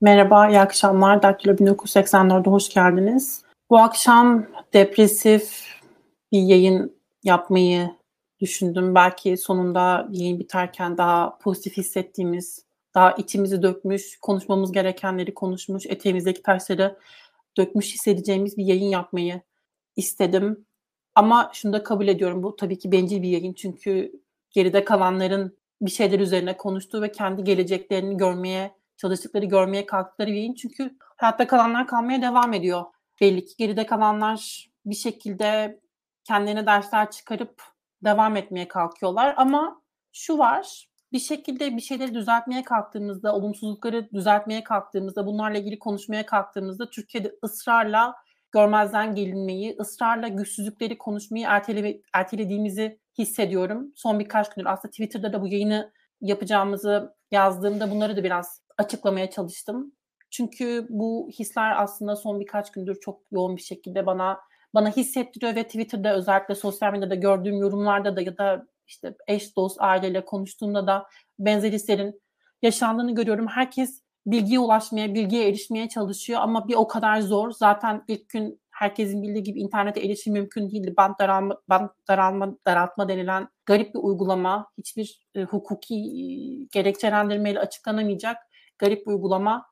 Merhaba, iyi akşamlar. Daktilo 1984'de hoş geldiniz. Bu akşam depresif bir yayın yapmayı düşündüm. Belki sonunda yayın biterken daha pozitif hissettiğimiz, daha içimizi dökmüş, konuşmamız gerekenleri konuşmuş, eteğimizdeki taşları dökmüş hissedeceğimiz bir yayın yapmayı istedim. Ama şunu da kabul ediyorum. Bu tabii ki bencil bir yayın. Çünkü geride kalanların bir şeyler üzerine konuştuğu ve kendi geleceklerini görmeye, çalıştıkları görmeye kalktıkları bir yayın. Çünkü hayatta kalanlar kalmaya devam ediyor. Belli ki geride kalanlar bir şekilde kendilerine dersler çıkarıp devam etmeye kalkıyorlar. Ama şu var, bir şekilde bir şeyleri düzeltmeye kalktığımızda, olumsuzlukları düzeltmeye kalktığımızda, bunlarla ilgili konuşmaya kalktığımızda Türkiye'de ısrarla görmezden gelinmeyi, ısrarla güçsüzlükleri konuşmayı ertele, ertelediğimizi hissediyorum. Son birkaç gündür aslında Twitter'da da bu yayını yapacağımızı yazdığımda bunları da biraz açıklamaya çalıştım. Çünkü bu hisler aslında son birkaç gündür çok yoğun bir şekilde bana bana hissettiriyor ve Twitter'da özellikle sosyal medyada gördüğüm yorumlarda da ya da işte eş dost aileyle konuştuğumda da benzer hislerin yaşandığını görüyorum. Herkes bilgiye ulaşmaya, bilgiye erişmeye çalışıyor ama bir o kadar zor. Zaten ilk gün herkesin bildiği gibi internete erişim mümkün değildi. Band daralma, band daralma, daraltma denilen garip bir uygulama, hiçbir e, hukuki e, gerekçelendirmeyle açıklanamayacak garip uygulama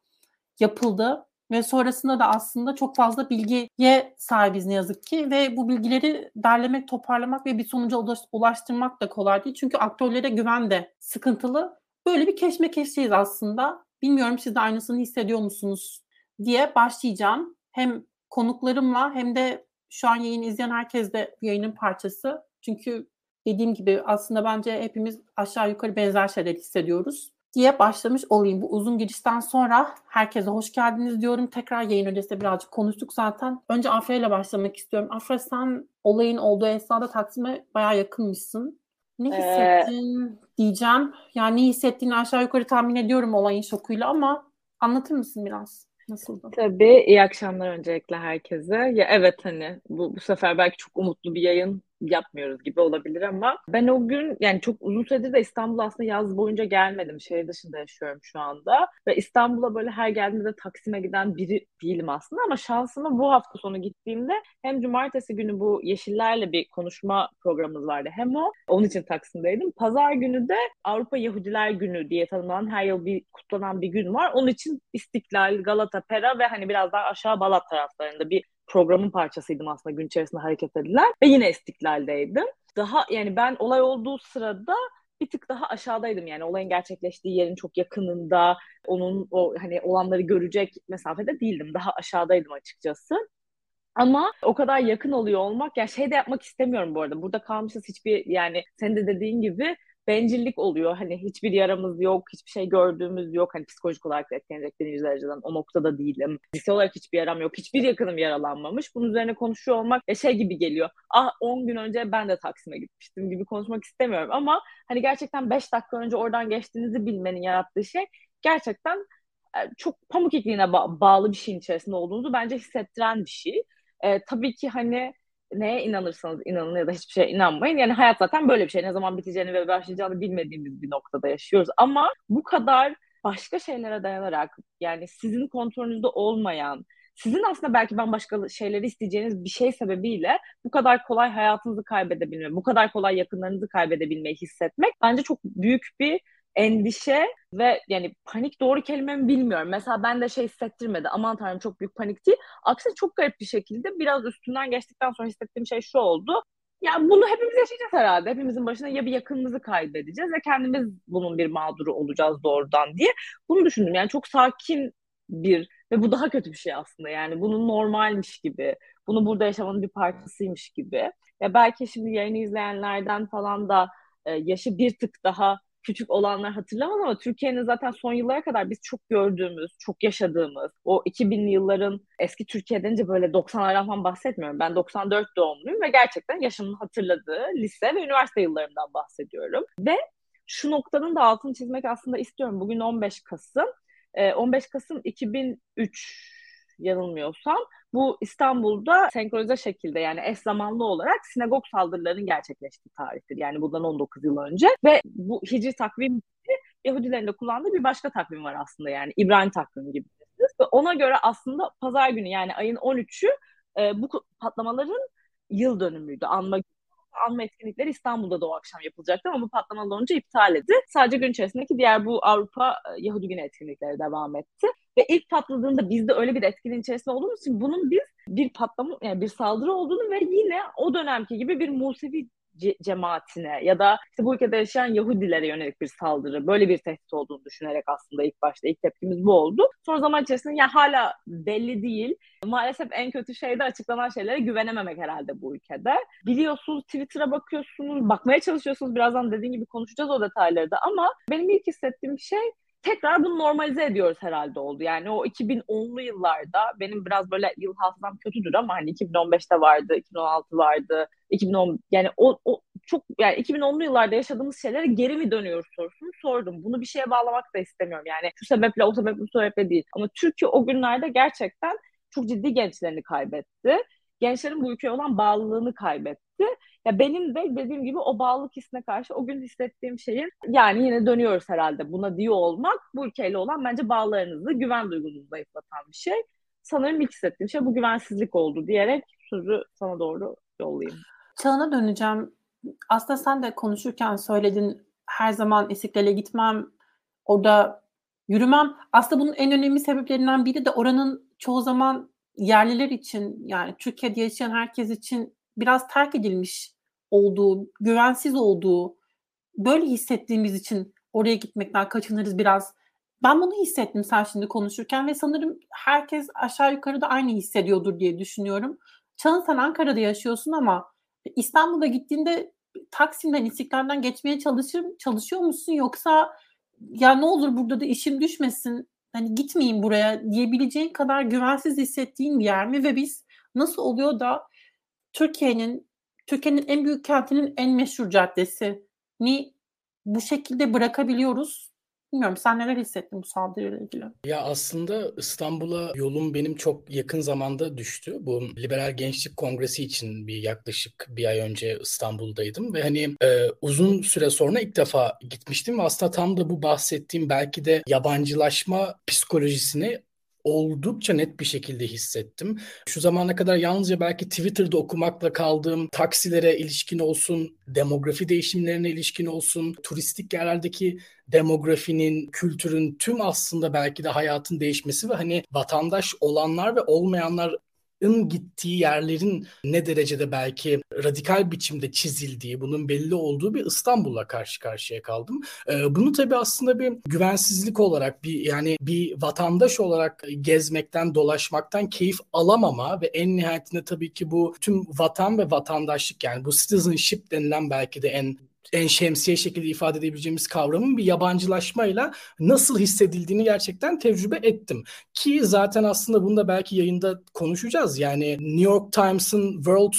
yapıldı. Ve sonrasında da aslında çok fazla bilgiye sahibiz ne yazık ki ve bu bilgileri derlemek, toparlamak ve bir sonuca ulaştırmak da kolay değil. Çünkü aktörlere güven de sıkıntılı. Böyle bir keşmekeşliyiz aslında. Bilmiyorum siz de aynısını hissediyor musunuz diye başlayacağım. Hem konuklarımla hem de şu an yayın izleyen herkes de bu yayının parçası. Çünkü dediğim gibi aslında bence hepimiz aşağı yukarı benzer şeyler hissediyoruz diye başlamış olayım. Bu uzun girişten sonra herkese hoş geldiniz diyorum. Tekrar yayın öncesinde birazcık konuştuk zaten. Önce Afra ile başlamak istiyorum. Afra sen olayın olduğu esnada Taksim'e bayağı yakınmışsın. Ne ee, hissettin ee, diyeceğim. Yani ne hissettiğini aşağı yukarı tahmin ediyorum olayın şokuyla ama anlatır mısın biraz? Nasıldı? Tabii. iyi akşamlar öncelikle herkese. Ya evet hani bu, bu sefer belki çok umutlu bir yayın yapmıyoruz gibi olabilir ama ben o gün yani çok uzun süredir de İstanbul'a aslında yaz boyunca gelmedim. Şehir dışında yaşıyorum şu anda ve İstanbul'a böyle her geldiğimde Taksim'e giden biri değilim aslında ama şansıma bu hafta sonu gittiğimde hem cumartesi günü bu Yeşillerle bir konuşma programımız vardı hem o onun için Taksim'deydim. Pazar günü de Avrupa Yahudiler Günü diye tanımlanan her yıl bir kutlanan bir gün var. Onun için İstiklal, Galata, Pera ve hani biraz daha aşağı Balat taraflarında bir programın parçasıydım aslında gün içerisinde hareket edilen ve yine istiklal'deydim. Daha yani ben olay olduğu sırada bir tık daha aşağıdaydım yani olayın gerçekleştiği yerin çok yakınında onun o hani olanları görecek mesafede değildim daha aşağıdaydım açıkçası. Ama o kadar yakın oluyor olmak ya şey de yapmak istemiyorum bu arada. Burada kalmışız hiçbir yani sen de dediğin gibi bencillik oluyor. Hani hiçbir yaramız yok, hiçbir şey gördüğümüz yok. Hani psikolojik olarak da etkilenecek birinci dereceden o noktada değilim. Fiziksel olarak hiçbir yaram yok. Hiçbir yakınım yaralanmamış. Bunun üzerine konuşuyor olmak şey gibi geliyor. Ah 10 gün önce ben de Taksim'e gitmiştim gibi konuşmak istemiyorum. Ama hani gerçekten 5 dakika önce oradan geçtiğinizi bilmenin yarattığı şey gerçekten e, çok pamuk ipliğine ba- bağlı bir şeyin içerisinde olduğunuzu bence hissettiren bir şey. E, tabii ki hani neye inanırsanız inanın ya da hiçbir şeye inanmayın. Yani hayat zaten böyle bir şey. Ne zaman biteceğini ve başlayacağını bilmediğimiz bir noktada yaşıyoruz. Ama bu kadar başka şeylere dayanarak yani sizin kontrolünüzde olmayan, sizin aslında belki ben başka şeyleri isteyeceğiniz bir şey sebebiyle bu kadar kolay hayatınızı kaybedebilme, bu kadar kolay yakınlarınızı kaybedebilmeyi hissetmek bence çok büyük bir endişe ve yani panik doğru kelime mi bilmiyorum. Mesela ben de şey hissettirmedi. Aman tanrım çok büyük panik değil. Aksine çok garip bir şekilde biraz üstünden geçtikten sonra hissettiğim şey şu oldu. Yani bunu hepimiz yaşayacağız herhalde. Hepimizin başına ya bir yakınımızı kaybedeceğiz ya kendimiz bunun bir mağduru olacağız doğrudan diye. Bunu düşündüm. Yani çok sakin bir ve bu daha kötü bir şey aslında. Yani bunun normalmiş gibi. Bunu burada yaşamanın bir parçasıymış gibi. Ya belki şimdi yayını izleyenlerden falan da e, yaşı bir tık daha küçük olanlar hatırlamaz ama Türkiye'nin zaten son yıllara kadar biz çok gördüğümüz, çok yaşadığımız o 2000'li yılların eski Türkiye denince böyle 90'lardan falan bahsetmiyorum. Ben 94 doğumluyum ve gerçekten yaşımın hatırladığı lise ve üniversite yıllarından bahsediyorum. Ve şu noktanın da altını çizmek aslında istiyorum. Bugün 15 Kasım. 15 ee, Kasım 2003 yanılmıyorsam bu İstanbul'da senkronize şekilde yani eş zamanlı olarak sinagog saldırılarının gerçekleştiği tarihtir. Yani bundan 19 yıl önce ve bu hicri takvim Yahudilerin de kullandığı bir başka takvim var aslında yani İbrani takvimi gibi ve ona göre aslında pazar günü yani ayın 13'ü e, bu patlamaların yıl dönümüydü. Anma anma etkinlikleri İstanbul'da da o akşam yapılacaktı ama bu patlamadan önce iptal edildi. Sadece gün içerisindeki diğer bu Avrupa e, Yahudi Günü etkinlikleri devam etti. Ve ilk patladığında biz de öyle bir etkinin içerisinde olduğumuz için bunun biz bir patlama yani bir saldırı olduğunu ve yine o dönemki gibi bir Musevi ce- cemaatine ya da işte bu ülkede yaşayan Yahudilere yönelik bir saldırı, böyle bir tehdit olduğunu düşünerek aslında ilk başta ilk tepkimiz bu oldu. Sonra zaman içerisinde yani hala belli değil. Maalesef en kötü şey de açıklanan şeylere güvenememek herhalde bu ülkede. Biliyorsunuz Twitter'a bakıyorsunuz, bakmaya çalışıyorsunuz. Birazdan dediğim gibi konuşacağız o detayları da ama benim ilk hissettiğim şey tekrar bunu normalize ediyoruz herhalde oldu. Yani o 2010'lu yıllarda benim biraz böyle yıl hafızam kötüdür ama hani 2015'te vardı, 2016 vardı, 2010 yani o, o çok yani 2010'lu yıllarda yaşadığımız şeylere geri mi dönüyoruz sorusunu sordum. Bunu bir şeye bağlamak da istemiyorum. Yani şu sebeple o sebeple bu sebeple değil. Ama Türkiye o günlerde gerçekten çok ciddi gençlerini kaybetti. Gençlerin bu ülkeye olan bağlılığını kaybetti. Ya benim de dediğim gibi o bağlılık hissine karşı o gün hissettiğim şeyin yani yine dönüyoruz herhalde buna diyor olmak bu ülkeyle olan bence bağlarınızı, güven duygunuzu zayıflatan bir şey. Sanırım ilk hissettiğim şey bu güvensizlik oldu diyerek sözü sana doğru yollayayım. Çağına döneceğim. Aslında sen de konuşurken söyledin her zaman İstiklal'e gitmem, orada yürümem. Aslında bunun en önemli sebeplerinden biri de oranın çoğu zaman yerliler için yani Türkiye'de yaşayan herkes için biraz terk edilmiş olduğu, güvensiz olduğu, böyle hissettiğimiz için oraya gitmekten kaçınırız biraz. Ben bunu hissettim sen şimdi konuşurken ve sanırım herkes aşağı yukarı da aynı hissediyordur diye düşünüyorum. Çağın sen Ankara'da yaşıyorsun ama İstanbul'a gittiğinde Taksim'den, İstiklal'den geçmeye çalışır, çalışıyor musun? Yoksa ya ne olur burada da işim düşmesin, hani gitmeyeyim buraya diyebileceğin kadar güvensiz hissettiğin bir yer mi? Ve biz nasıl oluyor da Türkiye'nin Türkiye'nin en büyük kentinin en meşhur caddesi ni bu şekilde bırakabiliyoruz. Bilmiyorum sen neler hissettin bu saldırıyla ilgili? Ya aslında İstanbul'a yolum benim çok yakın zamanda düştü. Bu Liberal Gençlik Kongresi için bir yaklaşık bir ay önce İstanbul'daydım ve hani e, uzun süre sonra ilk defa gitmiştim aslında tam da bu bahsettiğim belki de yabancılaşma psikolojisini oldukça net bir şekilde hissettim. Şu zamana kadar yalnızca belki Twitter'da okumakla kaldığım taksilere ilişkin olsun, demografi değişimlerine ilişkin olsun, turistik yerlerdeki demografinin, kültürün tüm aslında belki de hayatın değişmesi ve hani vatandaş olanlar ve olmayanlar gittiği yerlerin ne derecede belki radikal biçimde çizildiği, bunun belli olduğu bir İstanbul'la karşı karşıya kaldım. Ee, bunu tabii aslında bir güvensizlik olarak, bir yani bir vatandaş olarak gezmekten, dolaşmaktan keyif alamama ve en nihayetinde tabii ki bu tüm vatan ve vatandaşlık yani bu citizenship denilen belki de en en şemsiye şekilde ifade edebileceğimiz kavramın bir yabancılaşmayla nasıl hissedildiğini gerçekten tecrübe ettim. Ki zaten aslında bunu da belki yayında konuşacağız. Yani New York Times'ın World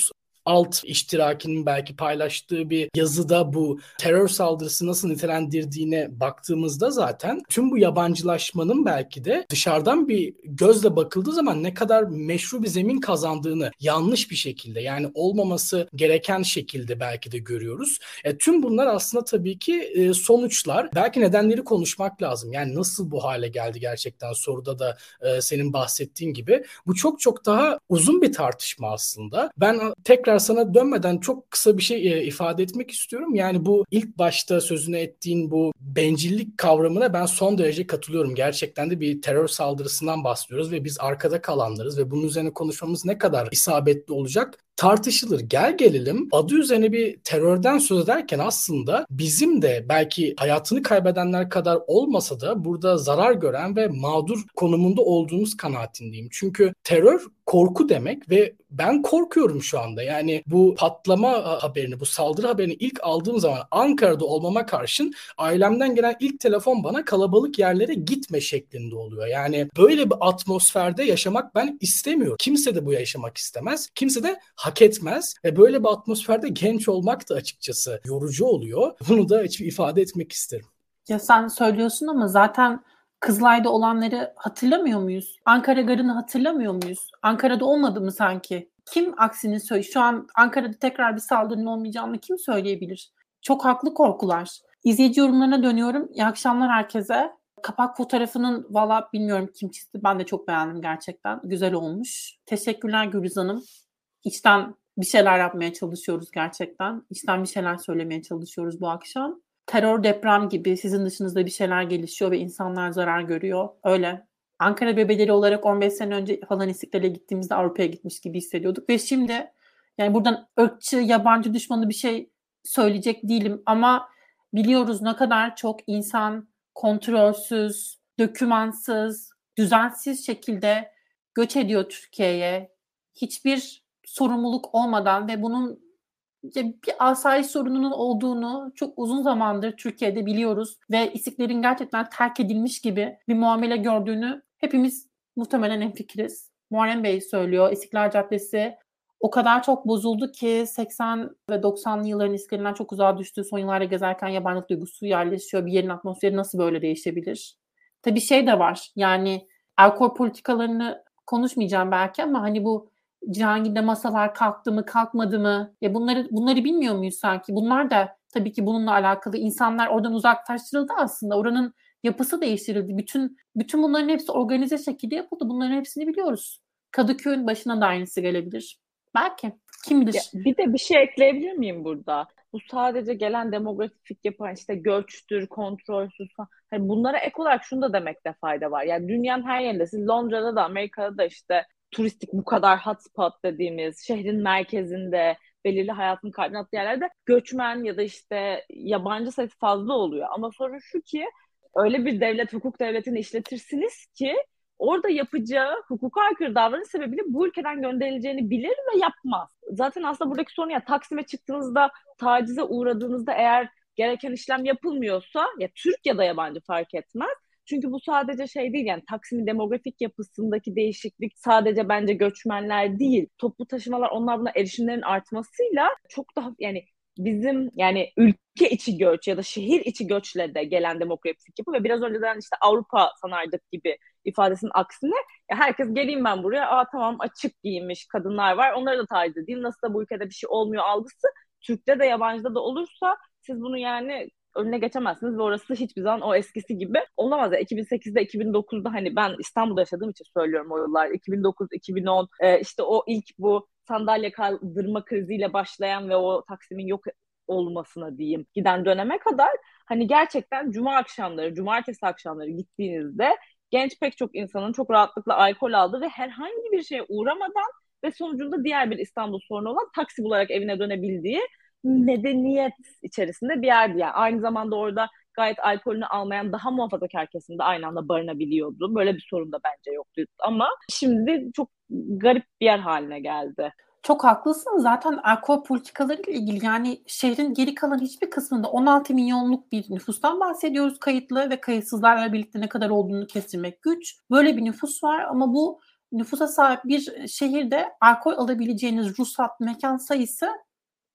alt iştirakinin belki paylaştığı bir yazıda bu terör saldırısı nasıl nitelendirdiğine baktığımızda zaten tüm bu yabancılaşmanın belki de dışarıdan bir gözle bakıldığı zaman ne kadar meşru bir zemin kazandığını yanlış bir şekilde yani olmaması gereken şekilde belki de görüyoruz. E, tüm bunlar aslında tabii ki e, sonuçlar. Belki nedenleri konuşmak lazım. Yani nasıl bu hale geldi gerçekten soruda da e, senin bahsettiğin gibi. Bu çok çok daha uzun bir tartışma aslında. Ben tekrar tekrar sana dönmeden çok kısa bir şey e, ifade etmek istiyorum. Yani bu ilk başta sözüne ettiğin bu bencillik kavramına ben son derece katılıyorum. Gerçekten de bir terör saldırısından bahsediyoruz ve biz arkada kalanlarız ve bunun üzerine konuşmamız ne kadar isabetli olacak tartışılır. Gel gelelim adı üzerine bir terörden söz ederken aslında bizim de belki hayatını kaybedenler kadar olmasa da burada zarar gören ve mağdur konumunda olduğumuz kanaatindeyim. Çünkü terör korku demek ve ben korkuyorum şu anda. Yani bu patlama haberini, bu saldırı haberini ilk aldığım zaman Ankara'da olmama karşın ailemden gelen ilk telefon bana kalabalık yerlere gitme şeklinde oluyor. Yani böyle bir atmosferde yaşamak ben istemiyorum. Kimse de bu yaşamak istemez. Kimse de hak etmez. Ve böyle bir atmosferde genç olmak da açıkçası yorucu oluyor. Bunu da ifade etmek isterim. Ya sen söylüyorsun ama zaten Kızılay'da olanları hatırlamıyor muyuz? Ankara Garı'nı hatırlamıyor muyuz? Ankara'da olmadı mı sanki? Kim aksini söylüyor? Şu an Ankara'da tekrar bir saldırının olmayacağını kim söyleyebilir? Çok haklı korkular. İzleyici yorumlarına dönüyorum. İyi akşamlar herkese. Kapak fotoğrafının valla bilmiyorum kim çizdi. Ben de çok beğendim gerçekten. Güzel olmuş. Teşekkürler Gülüz Hanım. İçten bir şeyler yapmaya çalışıyoruz gerçekten. İçten bir şeyler söylemeye çalışıyoruz bu akşam. Terör, deprem gibi sizin dışınızda bir şeyler gelişiyor ve insanlar zarar görüyor. Öyle. Ankara bebeleri olarak 15 sene önce falan İstiklal'e gittiğimizde Avrupa'ya gitmiş gibi hissediyorduk. Ve şimdi yani buradan ırkçı, yabancı düşmanı bir şey söyleyecek değilim ama biliyoruz ne kadar çok insan kontrolsüz, dökümansız, düzensiz şekilde göç ediyor Türkiye'ye. Hiçbir sorumluluk olmadan ve bunun bir asayiş sorununun olduğunu çok uzun zamandır Türkiye'de biliyoruz ve istiklerin gerçekten terk edilmiş gibi bir muamele gördüğünü hepimiz muhtemelen en fikiriz. Muharrem Bey söylüyor İstiklal Caddesi o kadar çok bozuldu ki 80 ve 90'lı yılların iskelerinden çok uzağa düştüğü son yıllarda gezerken yabancılık duygusu yerleşiyor. Bir yerin atmosferi nasıl böyle değişebilir? Tabii şey de var yani alkol politikalarını konuşmayacağım belki ama hani bu Cihangir'de masalar kalktı mı kalkmadı mı? Ya bunları bunları bilmiyor muyuz sanki? Bunlar da tabii ki bununla alakalı. insanlar oradan uzaklaştırıldı aslında. Oranın yapısı değiştirildi. Bütün bütün bunların hepsi organize şekilde yapıldı. Bunların hepsini biliyoruz. Kadıköy'ün başına da aynısı gelebilir. Belki. Kim? Ya, bir de bir şey ekleyebilir miyim burada? Bu sadece gelen demografik yapan işte göçtür, kontrolsüz falan. Hani bunlara ek olarak şunu da demekte fayda var. Yani dünyanın her yerinde, siz Londra'da da Amerika'da da işte turistik bu kadar hotspot dediğimiz şehrin merkezinde belirli hayatın kalbine attığı yerlerde göçmen ya da işte yabancı sayısı fazla oluyor. Ama sorun şu ki öyle bir devlet, hukuk devletini işletirsiniz ki orada yapacağı hukuka aykırı davranış sebebiyle bu ülkeden gönderileceğini bilir ve yapmaz. Zaten aslında buradaki sorun ya Taksim'e çıktığınızda tacize uğradığınızda eğer gereken işlem yapılmıyorsa ya Türk ya da yabancı fark etmez. Çünkü bu sadece şey değil yani Taksim'in demografik yapısındaki değişiklik sadece bence göçmenler değil. Toplu taşımalar onlar buna erişimlerin artmasıyla çok daha yani bizim yani ülke içi göç ya da şehir içi göçle de gelen demografik yapı ve biraz önceden işte Avrupa sanardık gibi ifadesinin aksine ya herkes geleyim ben buraya aa tamam açık giyinmiş kadınlar var onları da taciz edeyim nasıl da bu ülkede bir şey olmuyor algısı Türk'te de yabancıda da olursa siz bunu yani önüne geçemezsiniz ve orası hiçbir zaman o eskisi gibi olamaz. Yani 2008'de 2009'da hani ben İstanbul'da yaşadığım için söylüyorum o yıllar 2009 2010 e, işte o ilk bu sandalye kaldırma kriziyle başlayan ve o Taksim'in yok olmasına diyeyim giden döneme kadar hani gerçekten cuma akşamları, cumartesi akşamları gittiğinizde genç pek çok insanın çok rahatlıkla alkol aldığı ve herhangi bir şeye uğramadan ve sonucunda diğer bir İstanbul sorunu olan taksi bularak evine dönebildiği medeniyet içerisinde bir yerdi. Yani aynı zamanda orada gayet alkolünü almayan daha muhafazakar kesimde aynı anda barınabiliyordu. Böyle bir sorun da bence yoktu. Ama şimdi çok garip bir yer haline geldi. Çok haklısın. Zaten alkol politikaları ile ilgili yani şehrin geri kalan hiçbir kısmında 16 milyonluk bir nüfustan bahsediyoruz kayıtlı ve kayıtsızlarla birlikte ne kadar olduğunu kestirmek güç. Böyle bir nüfus var ama bu nüfusa sahip bir şehirde alkol alabileceğiniz ruhsat mekan sayısı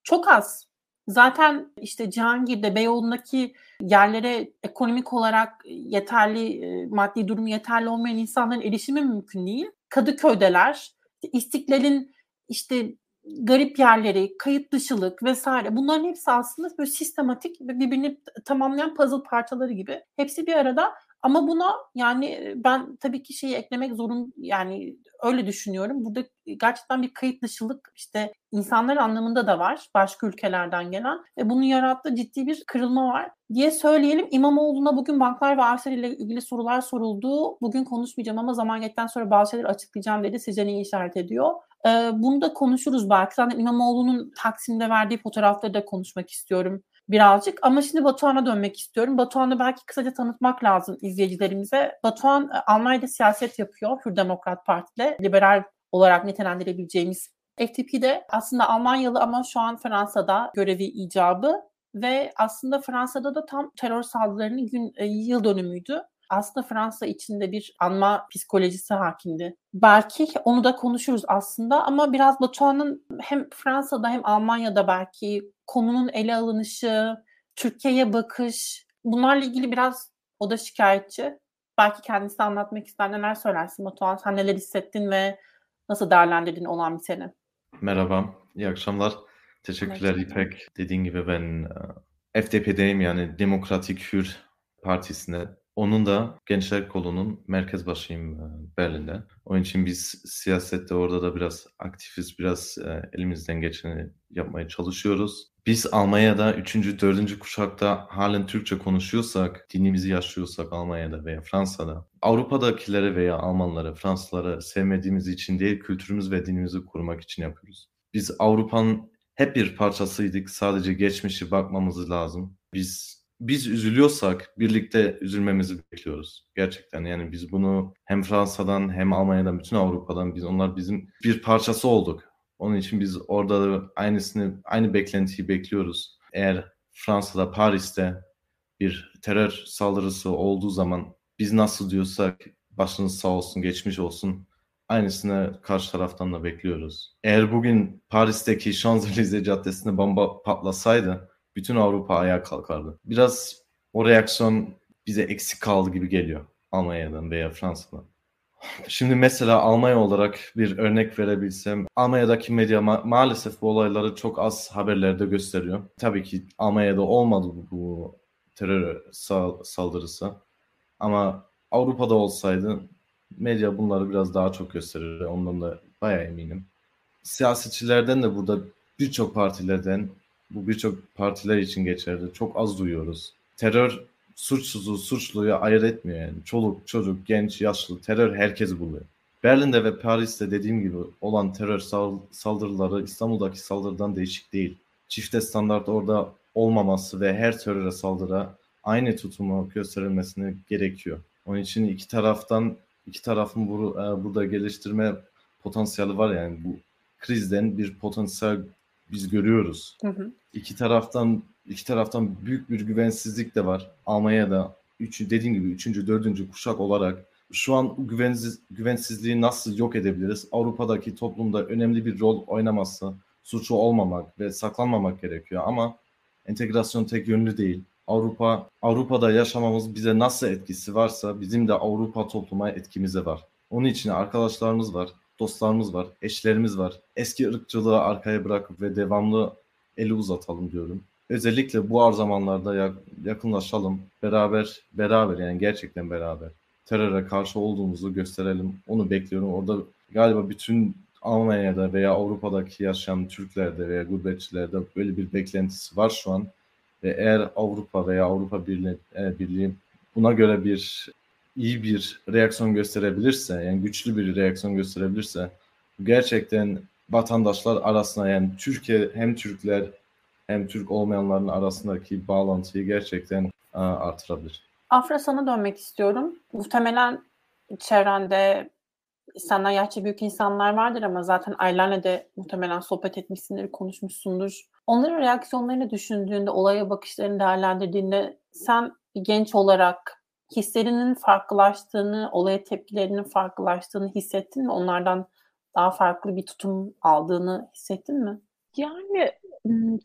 çok az. Zaten işte Cihangir'de, Beyoğlu'ndaki yerlere ekonomik olarak yeterli, maddi durumu yeterli olmayan insanların erişimi mümkün değil. Kadıköy'deler, İstiklal'in işte garip yerleri, kayıt dışılık vesaire bunların hepsi aslında böyle sistematik birbirini tamamlayan puzzle parçaları gibi. Hepsi bir arada ama buna yani ben tabii ki şeyi eklemek zorun yani öyle düşünüyorum. Burada gerçekten bir kayıt dışılık işte insanlar anlamında da var başka ülkelerden gelen ve bunun yarattığı ciddi bir kırılma var diye söyleyelim. İmamoğlu'na bugün banklar ve arsa ile ilgili sorular soruldu. Bugün konuşmayacağım ama zaman geçtikten sonra bazı şeyler açıklayacağım dedi. Neyi işaret ediyor? Ee, bunu da konuşuruz belki. Zaten İmamoğlu'nun Taksim'de verdiği fotoğrafları da konuşmak istiyorum birazcık. Ama şimdi Batuhan'a dönmek istiyorum. Batuhan'ı belki kısaca tanıtmak lazım izleyicilerimize. Batuhan e, Almanya'da siyaset yapıyor Hür Demokrat Parti'de. Liberal olarak nitelendirebileceğimiz FTP'de aslında Almanyalı ama şu an Fransa'da görevi icabı ve aslında Fransa'da da tam terör saldırılarının gün, e, yıl dönümüydü aslında Fransa içinde bir anma psikolojisi hakimdi. Belki onu da konuşuruz aslında ama biraz Batuhan'ın hem Fransa'da hem Almanya'da belki konunun ele alınışı, Türkiye'ye bakış bunlarla ilgili biraz o da şikayetçi. Belki kendisi anlatmak ister. Neler söylersin Batuhan? Sen neler hissettin ve nasıl değerlendirdin olan bir seni? Merhaba, iyi akşamlar. Teşekkürler evet. İpek. Dediğin gibi ben FDP'deyim yani Demokratik Hür Partisi'ne Onun da Gençler Kolu'nun merkez başıyım e, Berlin'de. Onun için biz siyasette orada da biraz aktifiz, biraz e, elimizden geçeni yapmaya çalışıyoruz. Biz Almanya'da 3. 4. kuşakta halen Türkçe konuşuyorsak, dinimizi yaşıyorsak Almanya'da veya Fransa'da, Avrupa'dakileri veya Almanları, Fransızları sevmediğimiz için değil, kültürümüz ve dinimizi korumak için yapıyoruz. Biz Avrupa'nın hep bir parçasıydık. Sadece geçmişi bakmamız lazım. Biz biz üzülüyorsak birlikte üzülmemizi bekliyoruz. Gerçekten yani biz bunu hem Fransa'dan hem Almanya'dan bütün Avrupa'dan biz onlar bizim bir parçası olduk. Onun için biz orada da aynısını aynı beklentiyi bekliyoruz. Eğer Fransa'da Paris'te bir terör saldırısı olduğu zaman biz nasıl diyorsak başınız sağ olsun geçmiş olsun aynısını karşı taraftan da bekliyoruz. Eğer bugün Paris'teki Champs-Élysées Caddesi'nde bomba patlasaydı bütün Avrupa ayağa kalkardı. Biraz o reaksiyon bize eksik kaldı gibi geliyor Almanya'dan veya Fransa'dan. Şimdi mesela Almanya olarak bir örnek verebilsem, Almanya'daki medya ma- maalesef bu olayları çok az haberlerde gösteriyor. Tabii ki Almanya'da olmadı bu, bu terör saldırısı. Ama Avrupa'da olsaydı medya bunları biraz daha çok gösterir. Ondan da bayağı eminim. Siyasetçilerden de burada birçok partilerden bu birçok partiler için geçerli. Çok az duyuyoruz. Terör suçsuzu, suçluyu ayırt etmiyor yani. Çoluk, çocuk, genç, yaşlı terör herkes buluyor. Berlin'de ve Paris'te dediğim gibi olan terör saldırıları İstanbul'daki saldırıdan değişik değil. Çifte standart orada olmaması ve her teröre saldırı aynı tutumu gösterilmesini gerekiyor. Onun için iki taraftan iki tarafın bu, e, burada geliştirme potansiyeli var yani bu krizden bir potansiyel biz görüyoruz. Hı hı. İki taraftan iki taraftan büyük bir güvensizlik de var. Almanya'da üç, dediğim gibi üçüncü, dördüncü kuşak olarak şu an güvensiz, güvensizliği nasıl yok edebiliriz? Avrupa'daki toplumda önemli bir rol oynaması, suçu olmamak ve saklanmamak gerekiyor ama entegrasyon tek yönlü değil. Avrupa Avrupa'da yaşamamız bize nasıl etkisi varsa bizim de Avrupa topluma etkimiz de var. Onun için arkadaşlarımız var, dostlarımız var, eşlerimiz var. Eski ırkçılığı arkaya bırakıp ve devamlı eli uzatalım diyorum. Özellikle bu ar zamanlarda yakınlaşalım. Beraber, beraber yani gerçekten beraber teröre karşı olduğumuzu gösterelim. Onu bekliyorum. Orada galiba bütün Almanya'da veya Avrupa'daki yaşayan Türklerde veya gurbetçilerde böyle bir beklentisi var şu an. Ve eğer Avrupa veya Avrupa Birliği, e, Birliği buna göre bir iyi bir reaksiyon gösterebilirse, yani güçlü bir reaksiyon gösterebilirse gerçekten vatandaşlar arasında yani Türkiye hem Türkler hem Türk olmayanların arasındaki bağlantıyı gerçekten artırabilir. Afra sana dönmek istiyorum. Muhtemelen çevrende senden yaşça büyük insanlar vardır ama zaten ailenle de muhtemelen sohbet etmişsindir, konuşmuşsundur. Onların reaksiyonlarını düşündüğünde, olaya bakışlarını değerlendirdiğinde sen genç olarak hislerinin farklılaştığını, olaya tepkilerinin farklılaştığını hissettin mi? Onlardan daha farklı bir tutum aldığını hissettin mi? Yani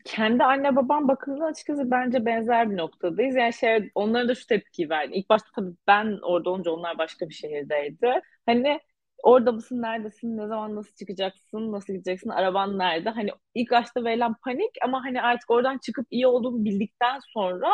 kendi anne babam bakımından açıkçası bence benzer bir noktadayız. Yani şey onlara da şu tepkiyi verdi. İlk başta tabii ben orada olunca onlar başka bir şehirdeydi. Hani orada mısın, neredesin, ne zaman nasıl çıkacaksın, nasıl gideceksin, araban nerede? Hani ilk başta verilen panik ama hani artık oradan çıkıp iyi olduğumu bildikten sonra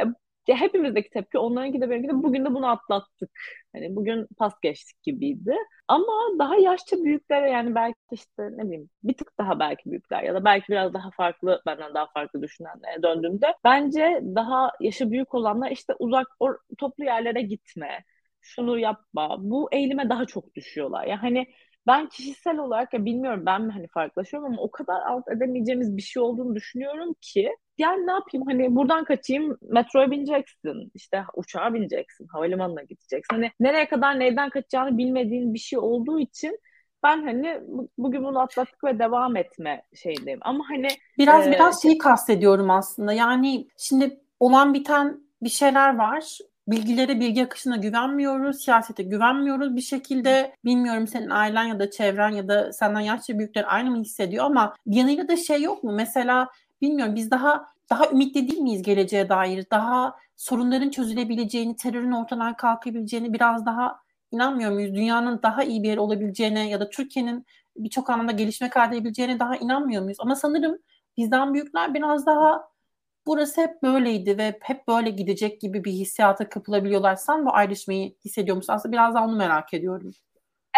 e, ya hepimizdeki tepki onlarınki de benimki de bugün de bunu atlattık. Hani bugün pas geçtik gibiydi. Ama daha yaşça büyüklere yani belki işte ne bileyim bir tık daha belki büyükler ya da belki biraz daha farklı benden daha farklı düşünenlere döndüğümde bence daha yaşı büyük olanlar işte uzak or, toplu yerlere gitme, şunu yapma. Bu eğilime daha çok düşüyorlar. Yani hani ben kişisel olarak ya bilmiyorum ben mi hani farklılaşıyorum ama o kadar alt edemeyeceğimiz bir şey olduğunu düşünüyorum ki yani ne yapayım? Hani buradan kaçayım metroya bineceksin işte uçağa bineceksin havalimanına gideceksin. Hani nereye kadar neyden kaçacağını bilmediğin bir şey olduğu için ben hani bugün bunu atlattık ve devam etme şeydeyim ama hani biraz e, biraz şeyi kastediyorum aslında. Yani şimdi olan biten bir şeyler var. Bilgilere bilgi akışına güvenmiyoruz, siyasete güvenmiyoruz bir şekilde. Bilmiyorum senin ailen ya da çevren ya da senden yaşça büyükler aynı mı hissediyor ama bir yanıyla da şey yok mu? Mesela bilmiyorum biz daha daha ümitli değil miyiz geleceğe dair? Daha sorunların çözülebileceğini, terörün ortadan kalkabileceğini biraz daha inanmıyor muyuz? Dünyanın daha iyi bir yer olabileceğine ya da Türkiye'nin birçok anlamda gelişme kaydedebileceğine daha inanmıyor muyuz? Ama sanırım bizden büyükler biraz daha burası hep böyleydi ve hep böyle gidecek gibi bir hissiyata kapılabiliyorlar. Sen bu ayrışmayı hissediyor musun? Aslında biraz daha onu merak ediyorum.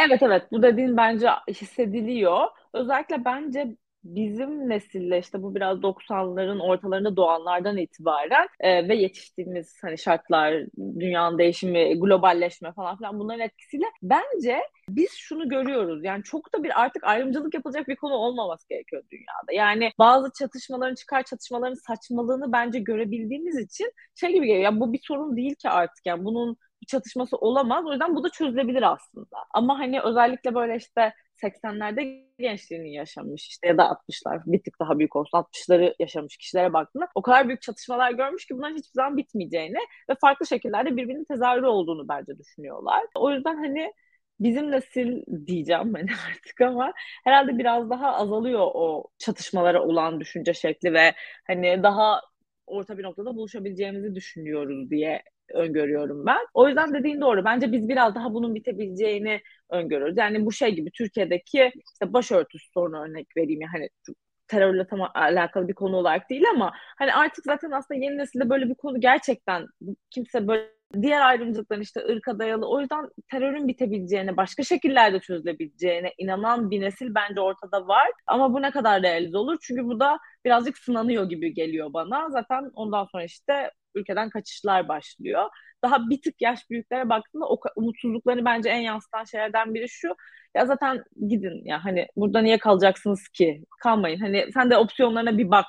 Evet evet bu dediğin bence hissediliyor. Özellikle bence bizim nesille işte bu biraz 90'ların ortalarında doğanlardan itibaren e, ve yetiştiğimiz hani şartlar, dünyanın değişimi, globalleşme falan filan bunların etkisiyle bence biz şunu görüyoruz. Yani çok da bir artık ayrımcılık yapılacak bir konu olmaması gerekiyor dünyada. Yani bazı çatışmaların çıkar çatışmaların saçmalığını bence görebildiğimiz için şey gibi geliyor. Ya bu bir sorun değil ki artık. Yani bunun çatışması olamaz. O yüzden bu da çözülebilir aslında. Ama hani özellikle böyle işte 80'lerde gençliğini yaşamış işte ya da 60'lar bir tık daha büyük olsun 60'ları yaşamış kişilere baktığında o kadar büyük çatışmalar görmüş ki bunların hiçbir zaman bitmeyeceğini ve farklı şekillerde birbirinin tezahürü olduğunu bence düşünüyorlar. O yüzden hani bizim nesil diyeceğim ben artık ama herhalde biraz daha azalıyor o çatışmalara olan düşünce şekli ve hani daha orta bir noktada buluşabileceğimizi düşünüyoruz diye öngörüyorum ben. O yüzden dediğin doğru. Bence biz biraz daha bunun bitebileceğini öngörüyoruz. Yani bu şey gibi Türkiye'deki işte başörtüsü sorunu örnek vereyim. Yani hani terörle tam alakalı bir konu olarak değil ama hani artık zaten aslında yeni nesilde böyle bir konu gerçekten kimse böyle diğer ayrımcılıkların işte ırka dayalı o yüzden terörün bitebileceğine başka şekillerde çözülebileceğine inanan bir nesil bence ortada var ama bu ne kadar realize olur çünkü bu da birazcık sınanıyor gibi geliyor bana zaten ondan sonra işte ülkeden kaçışlar başlıyor. Daha bir tık yaş büyüklere baktığında o umutsuzluklarını bence en yansıtan şeylerden biri şu. Ya zaten gidin ya hani burada niye kalacaksınız ki? Kalmayın. Hani sen de opsiyonlarına bir bak.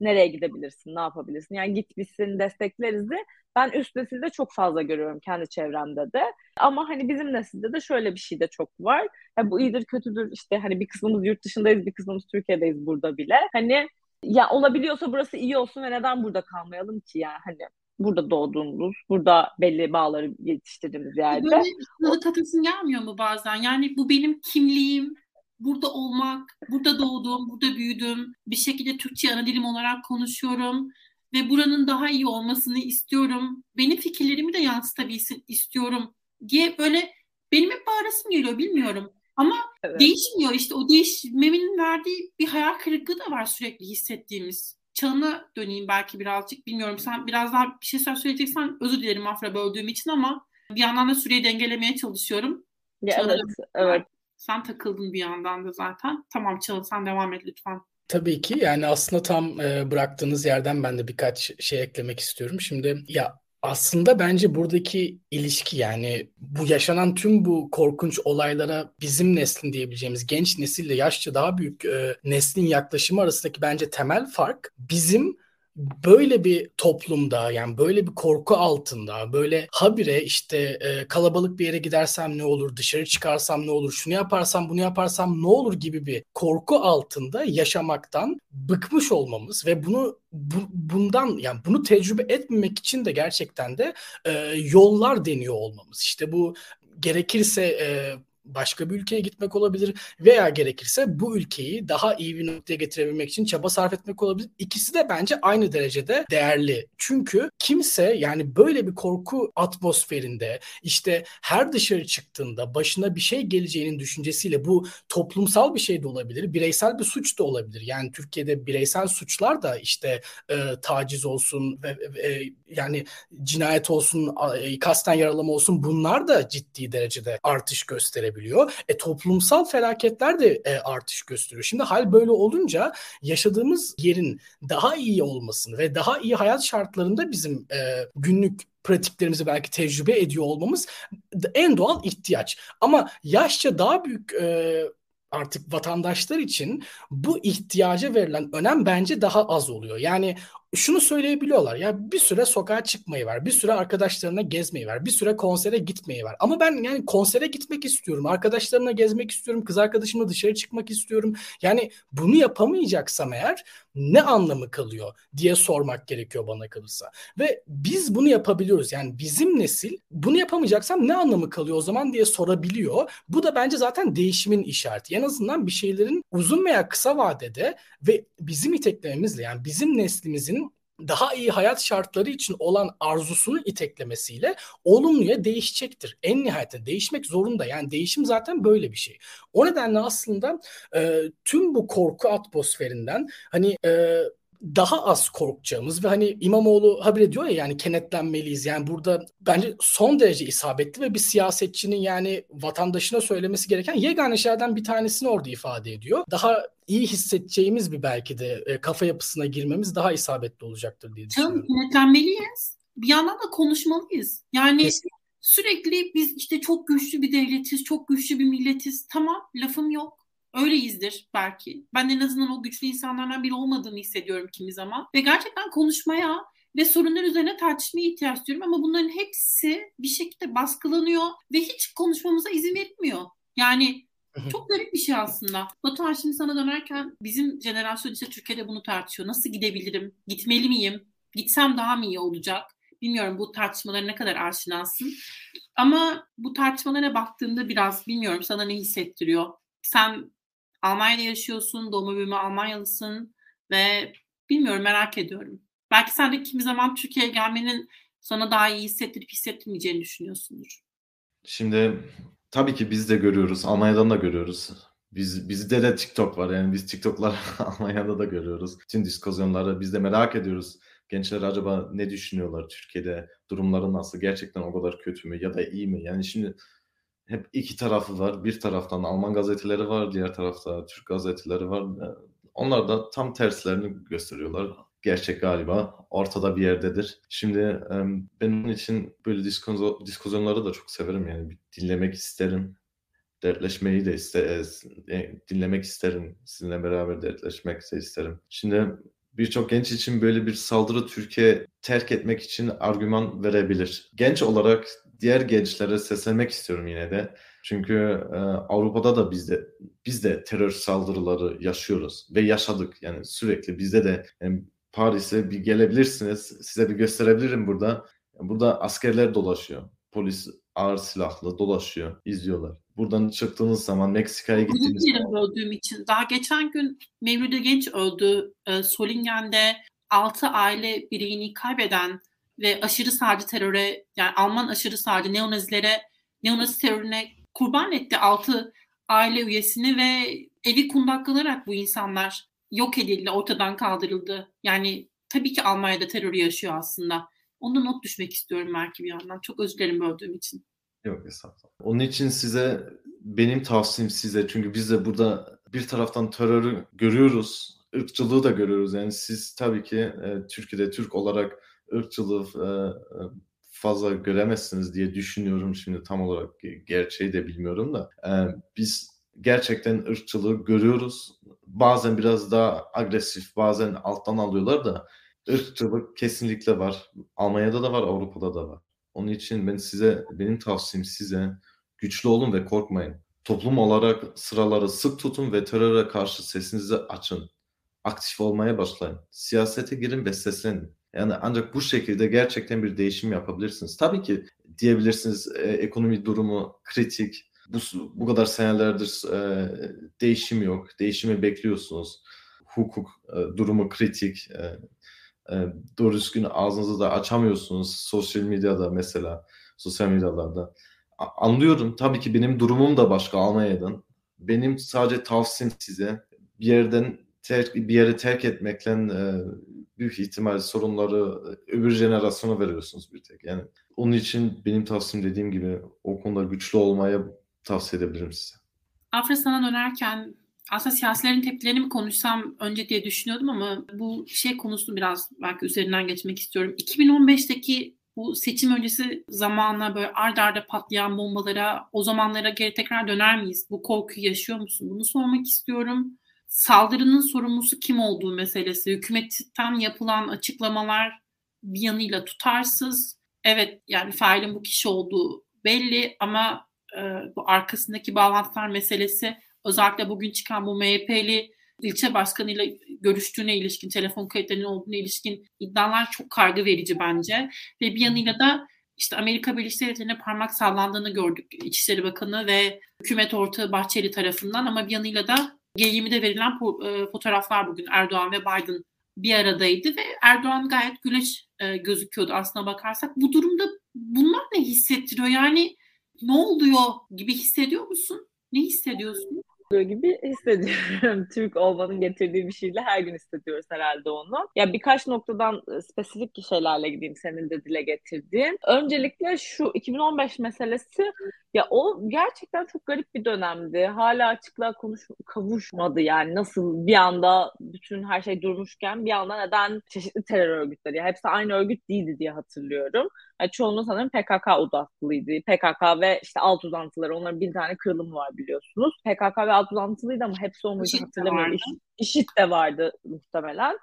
Nereye gidebilirsin? Ne yapabilirsin? Yani git biz seni destekleriz de ben üst nesilde çok fazla görüyorum kendi çevremde de. Ama hani bizim nesilde de şöyle bir şey de çok var. Ya bu iyidir kötüdür işte hani bir kısmımız yurt dışındayız bir kısmımız Türkiye'deyiz burada bile. Hani ya olabiliyorsa burası iyi olsun ve neden burada kalmayalım ki yani hani burada doğduğumuz, burada belli bağları yetiştirdiğimiz yerde. Böyle sınırlı katasın gelmiyor mu bazen? Yani bu benim kimliğim, burada olmak, burada doğdum, burada büyüdüm. Bir şekilde Türkçe ana dilim olarak konuşuyorum ve buranın daha iyi olmasını istiyorum. Benim fikirlerimi de yansıtabilsin istiyorum diye böyle benim hep bağırasım geliyor bilmiyorum. Ama evet. değişmiyor işte o değişmemin verdiği bir hayal kırıklığı da var sürekli hissettiğimiz. Çağına döneyim belki birazcık bilmiyorum sen biraz daha bir şey söyleyeceksen özür dilerim Afra böldüğüm için ama bir yandan da süreyi dengelemeye çalışıyorum. Ya evet, evet. Sen takıldın bir yandan da zaten. Tamam Çağın sen devam et lütfen. Tabii ki yani aslında tam bıraktığınız yerden ben de birkaç şey eklemek istiyorum. Şimdi ya aslında bence buradaki ilişki yani bu yaşanan tüm bu korkunç olaylara bizim neslin diyebileceğimiz genç nesille yaşça daha büyük e, neslin yaklaşımı arasındaki bence temel fark bizim böyle bir toplumda yani böyle bir korku altında böyle habire işte e, kalabalık bir yere gidersem ne olur dışarı çıkarsam ne olur şunu yaparsam bunu yaparsam ne olur gibi bir korku altında yaşamaktan bıkmış olmamız ve bunu bu, bundan yani bunu tecrübe etmemek için de gerçekten de e, yollar deniyor olmamız. İşte bu gerekirse e, başka bir ülkeye gitmek olabilir veya gerekirse bu ülkeyi daha iyi bir noktaya getirebilmek için çaba sarf etmek olabilir. İkisi de bence aynı derecede değerli. Çünkü kimse yani böyle bir korku atmosferinde işte her dışarı çıktığında başına bir şey geleceğinin düşüncesiyle bu toplumsal bir şey de olabilir, bireysel bir suç da olabilir. Yani Türkiye'de bireysel suçlar da işte e, taciz olsun ve e, yani cinayet olsun, e, kasten yaralama olsun bunlar da ciddi derecede artış gösterebilir gösterebiliyor. E, toplumsal felaketler de e, artış gösteriyor. Şimdi hal böyle olunca yaşadığımız yerin daha iyi olmasını ve daha iyi hayat şartlarında bizim e, günlük pratiklerimizi belki tecrübe ediyor olmamız en doğal ihtiyaç. Ama yaşça daha büyük e, artık vatandaşlar için bu ihtiyaca verilen önem bence daha az oluyor. Yani şunu söyleyebiliyorlar ya bir süre sokağa çıkmayı ver, bir süre arkadaşlarına gezmeyi ver, bir süre konsere gitmeyi ver. Ama ben yani konsere gitmek istiyorum, arkadaşlarımla gezmek istiyorum, kız arkadaşımla dışarı çıkmak istiyorum. Yani bunu yapamayacaksam eğer ne anlamı kalıyor diye sormak gerekiyor bana kalırsa. Ve biz bunu yapabiliyoruz. Yani bizim nesil bunu yapamayacaksam ne anlamı kalıyor o zaman diye sorabiliyor. Bu da bence zaten değişimin işareti. En azından bir şeylerin uzun veya kısa vadede ve bizim iteklememizle yani bizim neslimizin daha iyi hayat şartları için olan arzusunu iteklemesiyle olumluya değişecektir. En nihayetinde değişmek zorunda. Yani değişim zaten böyle bir şey. O nedenle aslında e, tüm bu korku atmosferinden hani e, daha az korkacağımız ve hani İmamoğlu habire diyor ya yani kenetlenmeliyiz. Yani burada bence son derece isabetli ve bir siyasetçinin yani vatandaşına söylemesi gereken yegane şeylerden bir tanesini orada ifade ediyor. Daha iyi hissedeceğimiz bir belki de e, kafa yapısına girmemiz daha isabetli olacaktır diye düşünüyorum. Canım kenetlenmeliyiz. Bir yandan da konuşmalıyız. Yani Kesinlikle. sürekli biz işte çok güçlü bir devletiz, çok güçlü bir milletiz. Tamam lafım yok. Öyleyizdir belki. Ben en azından o güçlü insanlardan biri olmadığını hissediyorum kimi zaman. Ve gerçekten konuşmaya ve sorunlar üzerine tartışmaya ihtiyaç duyuyorum ama bunların hepsi bir şekilde baskılanıyor ve hiç konuşmamıza izin verilmiyor. Yani çok garip bir şey aslında. Batuhan şimdi sana dönerken bizim jenerasyon ise Türkiye'de bunu tartışıyor. Nasıl gidebilirim? Gitmeli miyim? Gitsem daha mı iyi olacak? Bilmiyorum bu tartışmalara ne kadar aşinasın. Ama bu tartışmalara baktığımda biraz bilmiyorum sana ne hissettiriyor. Sen Almanya'da yaşıyorsun, doğma büyüme Almanyalısın ve bilmiyorum merak ediyorum. Belki sen de kimi zaman Türkiye'ye gelmenin sana daha iyi hissettirip hissettirmeyeceğini düşünüyorsundur. Şimdi tabii ki biz de görüyoruz. Almanya'dan da görüyoruz. Biz bizde de TikTok var yani biz TikTok'lar Almanya'da da görüyoruz. Tüm diskusyonları biz de merak ediyoruz. Gençler acaba ne düşünüyorlar Türkiye'de? Durumları nasıl? Gerçekten o kadar kötü mü ya da iyi mi? Yani şimdi hep iki tarafı var. Bir taraftan Alman gazeteleri var, diğer tarafta Türk gazeteleri var. Onlar da tam terslerini gösteriyorlar. Gerçek galiba ortada bir yerdedir. Şimdi ben onun için böyle diskusyonları da çok severim yani dinlemek isterim. Dertleşmeyi de iste, e, dinlemek isterim. Sizinle beraber dertleşmek de isterim. Şimdi birçok genç için böyle bir saldırı Türkiye terk etmek için argüman verebilir. Genç olarak diğer gençlere seslenmek istiyorum yine de. Çünkü e, Avrupa'da da biz de biz de terör saldırıları yaşıyoruz ve yaşadık. Yani sürekli bizde de yani Paris'e bir gelebilirsiniz. Size bir gösterebilirim burada. Burada askerler dolaşıyor. Polis ağır silahlı dolaşıyor, izliyorlar. Buradan çıktığınız zaman Meksika'ya gittiğiniz zaman... öldüğüm için. Daha geçen gün Mevlüt'e Genç öldü. E, Solingen'de 6 aile bireyini kaybeden ve aşırı sağcı teröre yani Alman aşırı sağcı neonazilere neonazi terörüne kurban etti 6 aile üyesini ve evi kundaklanarak bu insanlar yok edildi, ortadan kaldırıldı. Yani tabii ki Almanya'da terörü yaşıyor aslında. Onu not düşmek istiyorum belki bir yandan. Çok özür dilerim böldüğüm için. Yok estağfurullah. Onun için size benim tavsiyem size çünkü biz de burada bir taraftan terörü görüyoruz, ırkçılığı da görüyoruz. Yani siz tabii ki e, Türkiye'de Türk olarak ırkçılığı e, e, fazla göremezsiniz diye düşünüyorum. Şimdi tam olarak gerçeği de bilmiyorum da. E, biz gerçekten ırkçılığı görüyoruz. Bazen biraz daha agresif, bazen alttan alıyorlar da ırkçılık kesinlikle var. Almanya'da da var, Avrupa'da da var. Onun için ben size, benim tavsiyem size güçlü olun ve korkmayın. Toplum olarak sıraları sık tutun ve teröre karşı sesinizi açın. Aktif olmaya başlayın. Siyasete girin ve seslenin. Yani ancak bu şekilde gerçekten bir değişim yapabilirsiniz. Tabii ki diyebilirsiniz e, ekonomi durumu kritik. Bu, bu kadar senelerdir e, değişim yok. Değişimi bekliyorsunuz. Hukuk e, durumu kritik. E, e, doğru düzgün ağzınızı da açamıyorsunuz. Sosyal medyada mesela. Sosyal medyalarda. Anlıyorum. Tabii ki benim durumum da başka Almanya'dan. Benim sadece tavsiyem size bir yerden terk, bir yere terk etmekle e, büyük ihtimal sorunları öbür jenerasyona veriyorsunuz bir tek. Yani onun için benim tavsiyem dediğim gibi o konuda güçlü olmaya tavsiye edebilirim size. Afra sana dönerken aslında siyasilerin tepkilerini mi konuşsam önce diye düşünüyordum ama bu şey konusunu biraz belki üzerinden geçmek istiyorum. 2015'teki bu seçim öncesi zamanla böyle ard arda patlayan bombalara o zamanlara geri tekrar döner miyiz? Bu korkuyu yaşıyor musun? Bunu sormak istiyorum saldırının sorumlusu kim olduğu meselesi, hükümetten yapılan açıklamalar bir yanıyla tutarsız. Evet yani failin bu kişi olduğu belli ama e, bu arkasındaki bağlantılar meselesi özellikle bugün çıkan bu MHP'li ilçe başkanıyla görüştüğüne ilişkin, telefon kayıtlarının olduğuna ilişkin iddialar çok kargı verici bence. Ve bir yanıyla da işte Amerika Birleşik Devletleri'ne parmak sallandığını gördük İçişleri Bakanı ve hükümet ortağı Bahçeli tarafından ama bir yanıyla da G20'de verilen e, fotoğraflar bugün Erdoğan ve Biden bir aradaydı ve Erdoğan gayet güleç e, gözüküyordu aslına bakarsak. Bu durumda bunlar ne hissettiriyor? Yani ne oluyor gibi hissediyor musun? Ne hissediyorsun? gibi hissediyorum. Türk olmanın getirdiği bir şeyle her gün hissediyoruz herhalde onu. Ya birkaç noktadan e, spesifik şeylerle gideyim senin de dile getirdiğin. Öncelikle şu 2015 meselesi ya o gerçekten çok garip bir dönemdi. Hala açıklığa konuş kavuşmadı yani. Nasıl bir anda bütün her şey durmuşken bir anda neden çeşitli terör örgütleri, ya hepsi aynı örgüt değildi diye hatırlıyorum. Yani çoğunluğu sanırım PKK odaklıydı. PKK ve işte alt uzantıları onların bir tane kırılımı var biliyorsunuz. PKK ve alt uzantılıydı ama hepsi o muydu hatırlamıyorum. İş, IŞİD de vardı muhtemelen.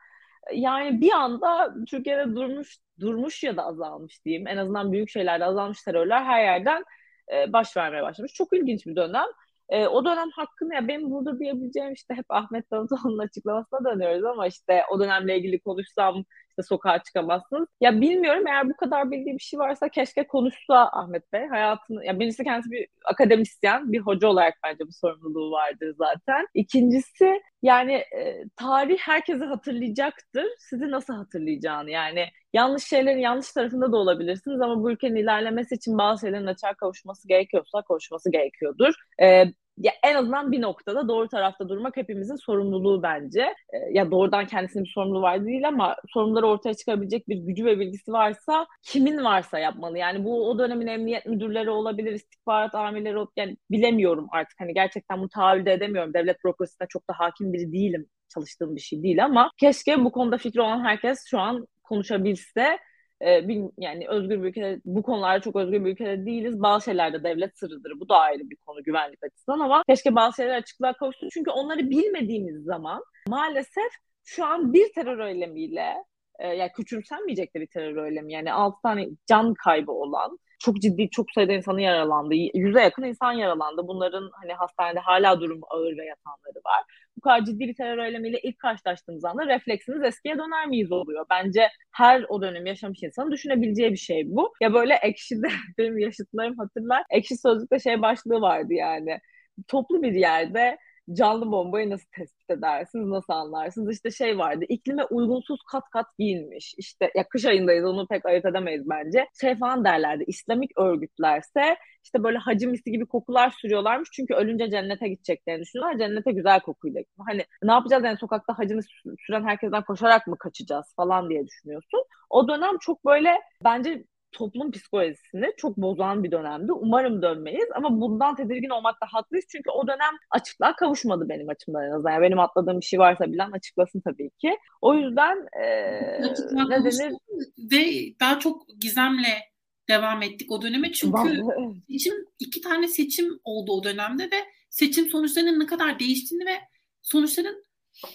Yani bir anda Türkiye'de durmuş durmuş ya da azalmış diyeyim. En azından büyük şeylerde azalmış terörler her yerden e, baş vermeye başlamış. Çok ilginç bir dönem. E, o dönem hakkını ya benim burada diyebileceğim işte hep Ahmet Davutoğlu'nun açıklamasına dönüyoruz ama işte o dönemle ilgili konuşsam işte sokağa çıkamazsınız. Ya bilmiyorum eğer bu kadar bildiği bir şey varsa keşke konuşsa Ahmet Bey. Hayatını, ya birincisi kendisi bir akademisyen, bir hoca olarak bence bu sorumluluğu vardır zaten. İkincisi yani e, tarih herkesi hatırlayacaktır. Sizi nasıl hatırlayacağını yani yanlış şeylerin yanlış tarafında da olabilirsiniz ama bu ülkenin ilerlemesi için bazı şeylerin açığa kavuşması gerekiyorsa kavuşması gerekiyordur. E, ya en azından bir noktada doğru tarafta durmak hepimizin sorumluluğu bence. E, ya doğrudan kendisinin bir sorumluluğu var değil ama sorumluları ortaya çıkarabilecek bir gücü ve bilgisi varsa kimin varsa yapmalı. Yani bu o dönemin emniyet müdürleri olabilir, istihbarat amirleri yani bilemiyorum artık hani gerçekten bunu tahayyül de edemiyorum. Devlet bürokrasisine çok da hakim biri değilim. Çalıştığım bir şey değil ama keşke bu konuda fikri olan herkes şu an konuşabilse e, yani özgür bir ülkede bu konularda çok özgür bir ülkede değiliz. Bazı şeylerde devlet sırrıdır. Bu da ayrı bir konu güvenlik açısından ama keşke bazı şeyler açıklığa kavuşsun. Çünkü onları bilmediğimiz zaman maalesef şu an bir terör eylemiyle e, yani küçümsenmeyecek de bir terör eylemi yani 6 tane can kaybı olan çok ciddi çok sayıda insanın yaralandı. Yüze yakın insan yaralandı. Bunların hani hastanede hala durumu ağır ve yatanları var. Bu kadar ciddi bir terör eylemiyle ilk karşılaştığımız anda refleksiniz eskiye döner miyiz oluyor. Bence her o dönemi yaşamış insanın düşünebileceği bir şey bu. Ya böyle ekşide benim yaşıtlarım hatırlar. Ekşi sözlükte şey başlığı vardı yani. Toplu bir yerde canlı bombayı nasıl tespit edersiniz, nasıl anlarsınız? İşte şey vardı, iklime uygunsuz kat kat giyinmiş. İşte ya kış ayındayız onu pek ayırt edemeyiz bence. Şey falan derlerdi, İslamik örgütlerse işte böyle hacı misli gibi kokular sürüyorlarmış. Çünkü ölünce cennete gideceklerini düşünüyorlar. Cennete güzel kokuyla. Hani ne yapacağız yani sokakta hacını süren herkesten koşarak mı kaçacağız falan diye düşünüyorsun. O dönem çok böyle bence toplum psikolojisini çok bozan bir dönemdi. Umarım dönmeyiz ama bundan tedirgin olmakta haklıyız. Çünkü o dönem açıklığa kavuşmadı benim açımdan en azından. Yani benim atladığım bir şey varsa bilen açıklasın tabii ki. O yüzden ee, ne denir? Ve daha çok gizemle devam ettik o döneme. Çünkü seçim, iki tane seçim oldu o dönemde ve seçim sonuçlarının ne kadar değiştiğini ve sonuçların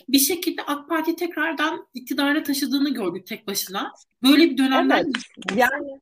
bir şekilde AK Parti tekrardan iktidara taşıdığını gördük tek başına. Böyle bir dönemden evet, yani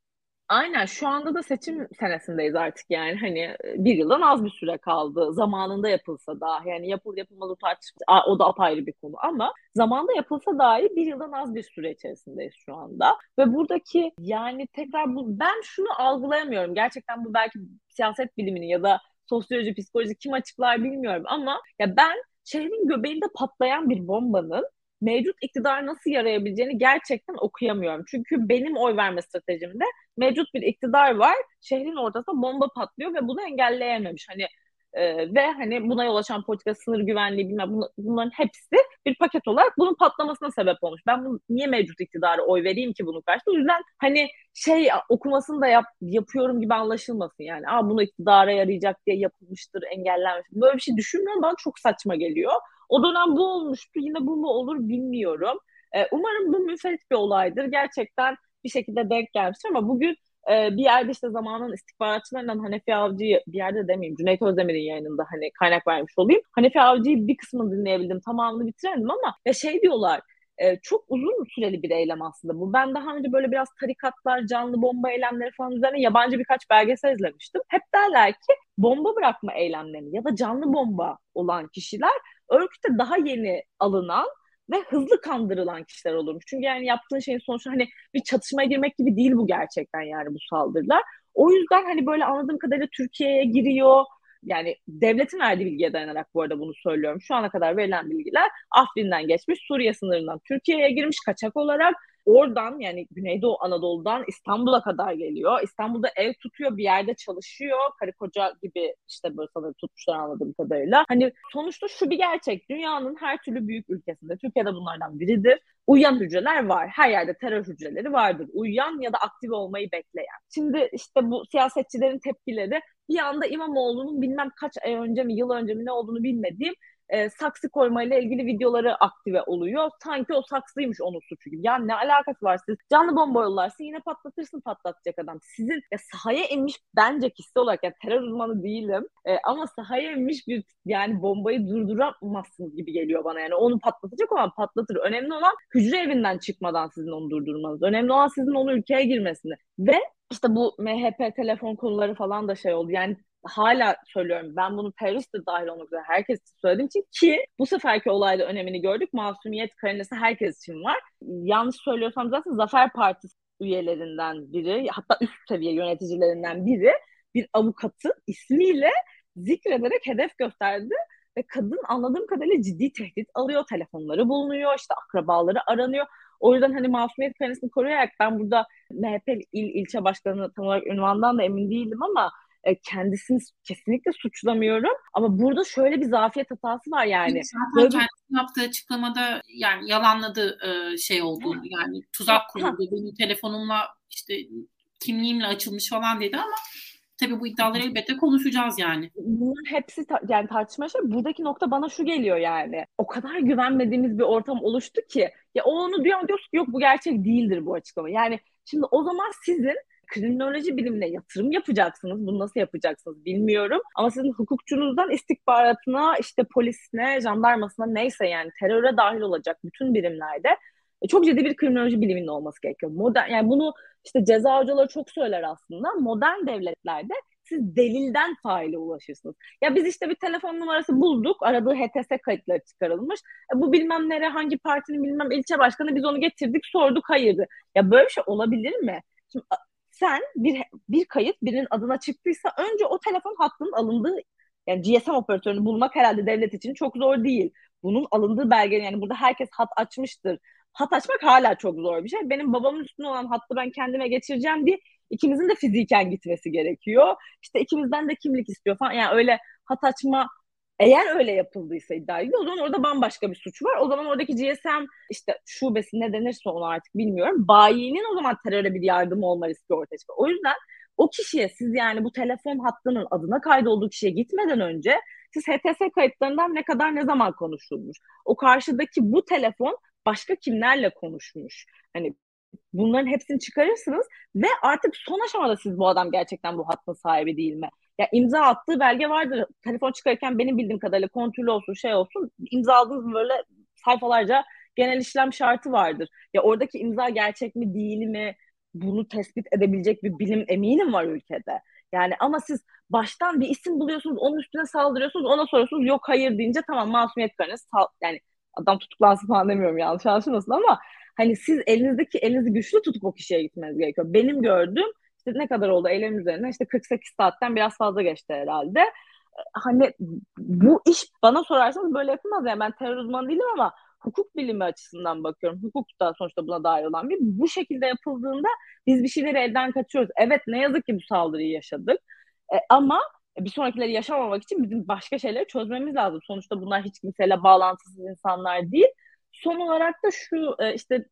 Aynen şu anda da seçim senesindeyiz artık yani. Hani bir yıldan az bir süre kaldı. Zamanında yapılsa dahi yani yapıl yapılmalı tartışma o da apayrı bir konu ama zamanda yapılsa dahi bir yıldan az bir süre içerisindeyiz şu anda. Ve buradaki yani tekrar bu ben şunu algılayamıyorum. Gerçekten bu belki siyaset bilimini ya da sosyoloji psikoloji kim açıklar bilmiyorum ama ya ben şehrin göbeğinde patlayan bir bombanın mevcut iktidar nasıl yarayabileceğini gerçekten okuyamıyorum. Çünkü benim oy verme stratejimde mevcut bir iktidar var. Şehrin ortasında bomba patlıyor ve bunu engelleyememiş. Hani e, ve hani buna yol açan politika, sınır güvenliği bilmem bunların hepsi bir paket olarak bunun patlamasına sebep olmuş. Ben bunu niye mevcut iktidara oy vereyim ki bunun karşısında? O yüzden hani şey okumasını da yap, yapıyorum gibi anlaşılmasın yani. Aa bunu iktidara yarayacak diye yapılmıştır, engellenmiş. Böyle bir şey düşünmüyorum. Bana çok saçma geliyor. O dönem bu olmuştu. Yine bu mu olur bilmiyorum. Ee, umarım bu müferit bir olaydır. Gerçekten bir şekilde denk gelmiştir ama bugün e, bir yerde işte zamanın istihbaratçılarından Hanefi Avcı'yı bir yerde demeyeyim Cüneyt Özdemir'in yayınında hani kaynak vermiş olayım. Hanefi Avcı'yı bir kısmını dinleyebildim tamamını bitiremedim ama ya şey diyorlar e, çok uzun süreli bir eylem aslında bu. Ben daha önce böyle biraz tarikatlar, canlı bomba eylemleri falan üzerine yabancı birkaç belgesel izlemiştim. Hep derler ki bomba bırakma eylemlerini ya da canlı bomba olan kişiler örgüte daha yeni alınan ve hızlı kandırılan kişiler olurmuş. Çünkü yani yaptığın şeyin sonuçta hani bir çatışmaya girmek gibi değil bu gerçekten yani bu saldırılar. O yüzden hani böyle anladığım kadarıyla Türkiye'ye giriyor. Yani devletin verdiği bilgiye dayanarak bu arada bunu söylüyorum. Şu ana kadar verilen bilgiler Afrin'den geçmiş, Suriye sınırından Türkiye'ye girmiş kaçak olarak oradan yani Güneydoğu Anadolu'dan İstanbul'a kadar geliyor. İstanbul'da ev tutuyor, bir yerde çalışıyor. Karı koca gibi işte böyle sanırım tutmuşlar anladığım kadarıyla. Hani sonuçta şu bir gerçek. Dünyanın her türlü büyük ülkesinde, Türkiye'de bunlardan biridir. Uyuyan hücreler var. Her yerde terör hücreleri vardır. Uyuyan ya da aktif olmayı bekleyen. Şimdi işte bu siyasetçilerin tepkileri bir anda İmamoğlu'nun bilmem kaç ay önce mi, yıl önce mi ne olduğunu bilmediğim e, saksı koymayla ilgili videoları aktive oluyor. Sanki o saksıymış onun suçu gibi. Ya ne alakası var siz? Canlı bomba yollarsın yine patlatırsın patlatacak adam. Sizin ya sahaya inmiş bence kişisel olarak yani terör uzmanı değilim e, ama sahaya inmiş bir yani bombayı durduramazsınız gibi geliyor bana. Yani onu patlatacak olan patlatır. Önemli olan hücre evinden çıkmadan sizin onu durdurmanız. Önemli olan sizin onu ülkeye girmesini. Ve işte bu MHP telefon konuları falan da şey oldu. Yani hala söylüyorum ben bunu terörist de dahil olmak üzere herkes için söylediğim için ki bu seferki olayda önemini gördük. Masumiyet karinesi herkes için var. Yanlış söylüyorsam zaten Zafer Partisi üyelerinden biri hatta üst seviye yöneticilerinden biri bir avukatı ismiyle zikrederek hedef gösterdi ve kadın anladığım kadarıyla ciddi tehdit alıyor. Telefonları bulunuyor, işte akrabaları aranıyor. O yüzden hani masumiyet karesini koruyarak ben burada MHP il ilçe başkanı tam olarak ünvandan da emin değilim ama e, kendisini kesinlikle suçlamıyorum. Ama burada şöyle bir zafiyet hatası var yani. Zaten Böyle... kendisi yaptığı açıklamada yani yalanladı e, şey olduğunu yani tuzak kuruldu. Benim telefonumla işte kimliğimle açılmış falan dedi ama tabii bu iddiaları elbette konuşacağız yani. Bunların hepsi ta- yani tartışma şey. Buradaki nokta bana şu geliyor yani. O kadar güvenmediğimiz bir ortam oluştu ki ya onu diyor diyorsun yok bu gerçek değildir bu açıklama. Yani şimdi o zaman sizin kriminoloji bilimine yatırım yapacaksınız. Bunu nasıl yapacaksınız bilmiyorum. Ama sizin hukukçunuzdan istihbaratına, işte polisine, jandarmasına neyse yani teröre dahil olacak bütün birimlerde e, çok ciddi bir kriminoloji biliminin olması gerekiyor. Modern, yani bunu işte ceza hocaları çok söyler aslında. Modern devletlerde siz delilden faile ulaşırsınız. Ya biz işte bir telefon numarası bulduk. Aradığı HTS kayıtları çıkarılmış. E bu bilmem nere hangi partinin bilmem ilçe başkanı biz onu getirdik sorduk hayırdı. Ya böyle bir şey olabilir mi? Şimdi sen bir bir kayıt birinin adına çıktıysa önce o telefon hattının alındığı yani GSM operatörünü bulmak herhalde devlet için çok zor değil. Bunun alındığı belge yani burada herkes hat açmıştır. Hat açmak hala çok zor bir şey. Benim babamın üstünde olan hattı ben kendime geçireceğim diye ikimizin de fiziken gitmesi gerekiyor. İşte ikimizden de kimlik istiyor falan. Yani öyle hat açma eğer öyle yapıldıysa iddia ediliyor o zaman orada bambaşka bir suç var. O zaman oradaki GSM işte şubesi ne denirse onu artık bilmiyorum. Bayinin o zaman teröre bir yardım olma riski ortaya çıkıyor. O yüzden o kişiye siz yani bu telefon hattının adına kaydolduğu kişiye gitmeden önce siz HTS kayıtlarından ne kadar ne zaman konuşulmuş? O karşıdaki bu telefon başka kimlerle konuşmuş? Hani bunların hepsini çıkarırsınız ve artık son aşamada siz bu adam gerçekten bu hattın sahibi değil mi? Ya imza attığı belge vardır. Telefon çıkarırken benim bildiğim kadarıyla kontrol olsun şey olsun imza aldığınız böyle sayfalarca genel işlem şartı vardır. Ya oradaki imza gerçek mi değil mi bunu tespit edebilecek bir bilim eminim var ülkede. Yani ama siz baştan bir isim buluyorsunuz, onun üstüne saldırıyorsunuz, ona soruyorsunuz yok hayır deyince tamam masumiyet karnesi yani adam tutuklansın falan demiyorum yanlış anlaşılmasın ama hani siz elinizdeki elinizi güçlü tutup o kişiye gitmeniz gerekiyor. Benim gördüğüm ne kadar oldu eylem üzerine? İşte 48 saatten biraz fazla geçti herhalde. Hani bu iş bana sorarsanız böyle yapılmaz. Yani ben terör uzmanı değilim ama hukuk bilimi açısından bakıyorum. Hukuk da sonuçta buna dair olan bir. Bu şekilde yapıldığında biz bir şeyleri elden kaçıyoruz. Evet ne yazık ki bu saldırıyı yaşadık. E, ama bir sonrakileri yaşamamak için bizim başka şeyleri çözmemiz lazım. Sonuçta bunlar hiç kimseyle bağlantısız insanlar değil. Son olarak da şu e, işte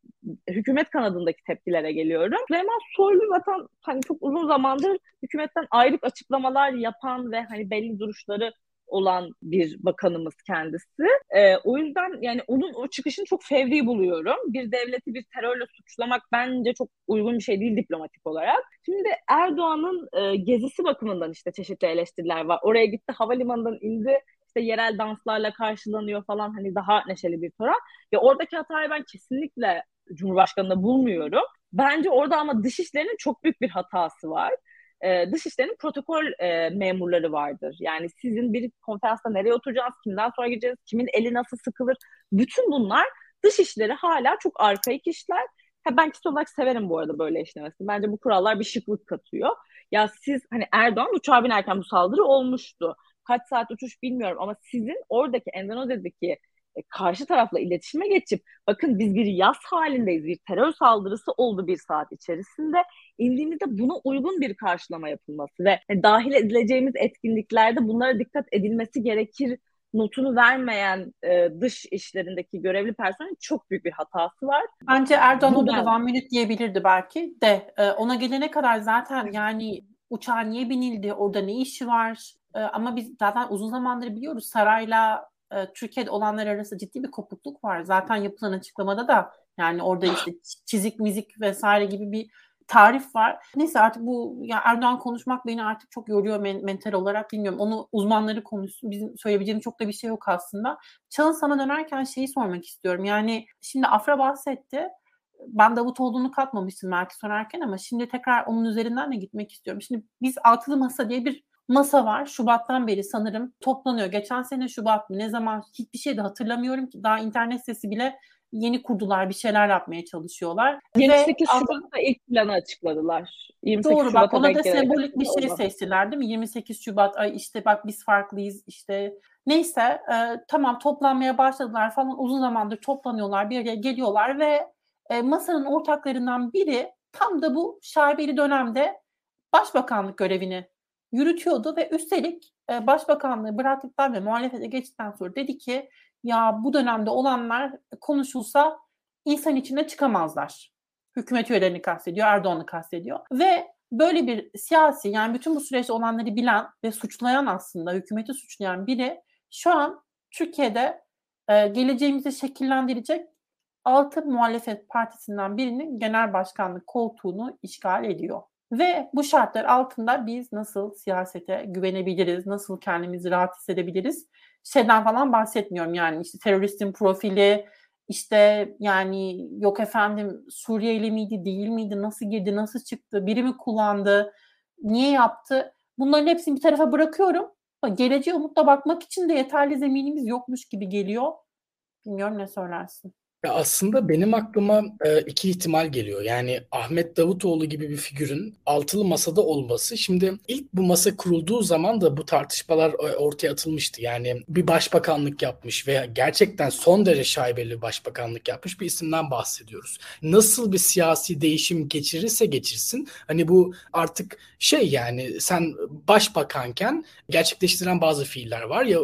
hükümet kanadındaki tepkilere geliyorum. Süleyman Soylu zaten hani çok uzun zamandır hükümetten ayrık açıklamalar yapan ve hani belli duruşları olan bir bakanımız kendisi. Ee, o yüzden yani onun o çıkışını çok fevri buluyorum. Bir devleti bir terörle suçlamak bence çok uygun bir şey değil diplomatik olarak. Şimdi Erdoğan'ın e, gezisi bakımından işte çeşitli eleştiriler var. Oraya gitti havalimanından indi işte yerel danslarla karşılanıyor falan hani daha neşeli bir tören. Ya oradaki hatayı ben kesinlikle Cumhurbaşkanı'nda bulmuyorum. Bence orada ama dışişlerinin çok büyük bir hatası var. Ee, dışişlerinin protokol e, memurları vardır. Yani sizin bir konferansta nereye oturacağınız, kimden sonra gideceğiz, kimin eli nasıl sıkılır. Bütün bunlar dışişleri hala çok arkaik işler. Ha, ben kişi olarak severim bu arada böyle işlemesini. Bence bu kurallar bir şıklık katıyor. Ya siz hani Erdoğan uçağa binerken bu saldırı olmuştu kaç saat uçuş bilmiyorum ama sizin oradaki Endonezya'daki e, karşı tarafla iletişime geçip bakın biz bir yaz halindeyiz, bir terör saldırısı oldu bir saat içerisinde. indiğimizde buna uygun bir karşılama yapılması ve dahil edileceğimiz etkinliklerde bunlara dikkat edilmesi gerekir notunu vermeyen e, dış işlerindeki görevli personelin çok büyük bir hatası var. Bence Erdoğan orada da one minute diyebilirdi belki de e, ona gelene kadar zaten yani uçağa niye binildi, orada ne işi var e, ama biz zaten uzun zamandır biliyoruz sarayla e, Türkiye'de olanlar arasında ciddi bir kopukluk var. Zaten yapılan açıklamada da yani orada işte çizik mizik vesaire gibi bir tarif var. Neyse artık bu ya Erdoğan konuşmak beni artık çok yoruyor men- mental olarak bilmiyorum. Onu uzmanları konuşsun. Bizim söyleyebileceğimiz çok da bir şey yok aslında. Çağın sana dönerken şeyi sormak istiyorum. Yani şimdi Afra bahsetti. Ben Davutoğlu'nu katmamıştım belki sorarken ama şimdi tekrar onun üzerinden de gitmek istiyorum. Şimdi biz altılı masa diye bir masa var. Şubat'tan beri sanırım toplanıyor. Geçen sene Şubat mı ne zaman hiçbir şey de hatırlamıyorum ki daha internet sitesi bile yeni kurdular bir şeyler yapmaya çalışıyorlar. 28 Ve, Şubat'ta ilk planı açıkladılar. 28 doğru bak ona da sembolik bir şey seçtiler değil mi? 28 Şubat ay işte bak biz farklıyız işte neyse e, tamam toplanmaya başladılar falan uzun zamandır toplanıyorlar bir yere geliyorlar ve e, masanın ortaklarından biri tam da bu şaibeli dönemde başbakanlık görevini yürütüyordu ve üstelik e, başbakanlığı bıraktıktan ve muhalefete geçtikten sonra dedi ki ya bu dönemde olanlar konuşulsa insan içinde çıkamazlar. Hükümet üyelerini kastediyor, Erdoğan'ı kastediyor. Ve böyle bir siyasi yani bütün bu süreçte olanları bilen ve suçlayan aslında hükümeti suçlayan biri şu an Türkiye'de e, geleceğimizi şekillendirecek altı muhalefet partisinden birinin genel başkanlık koltuğunu işgal ediyor. Ve bu şartlar altında biz nasıl siyasete güvenebiliriz, nasıl kendimizi rahat hissedebiliriz? Şeyden falan bahsetmiyorum yani işte teröristin profili, işte yani yok efendim Suriyeli miydi, değil miydi, nasıl girdi, nasıl çıktı, biri mi kullandı, niye yaptı? Bunların hepsini bir tarafa bırakıyorum. Geleceğe umutla bakmak için de yeterli zeminimiz yokmuş gibi geliyor. Bilmiyorum ne söylersin. Ya aslında benim aklıma e, iki ihtimal geliyor. Yani Ahmet Davutoğlu gibi bir figürün altılı masada olması. Şimdi ilk bu masa kurulduğu zaman da bu tartışmalar e, ortaya atılmıştı. Yani bir başbakanlık yapmış veya gerçekten son derece şaibeli başbakanlık yapmış bir isimden bahsediyoruz. Nasıl bir siyasi değişim geçirirse geçirsin hani bu artık şey yani sen başbakanken gerçekleştiren bazı fiiller var ya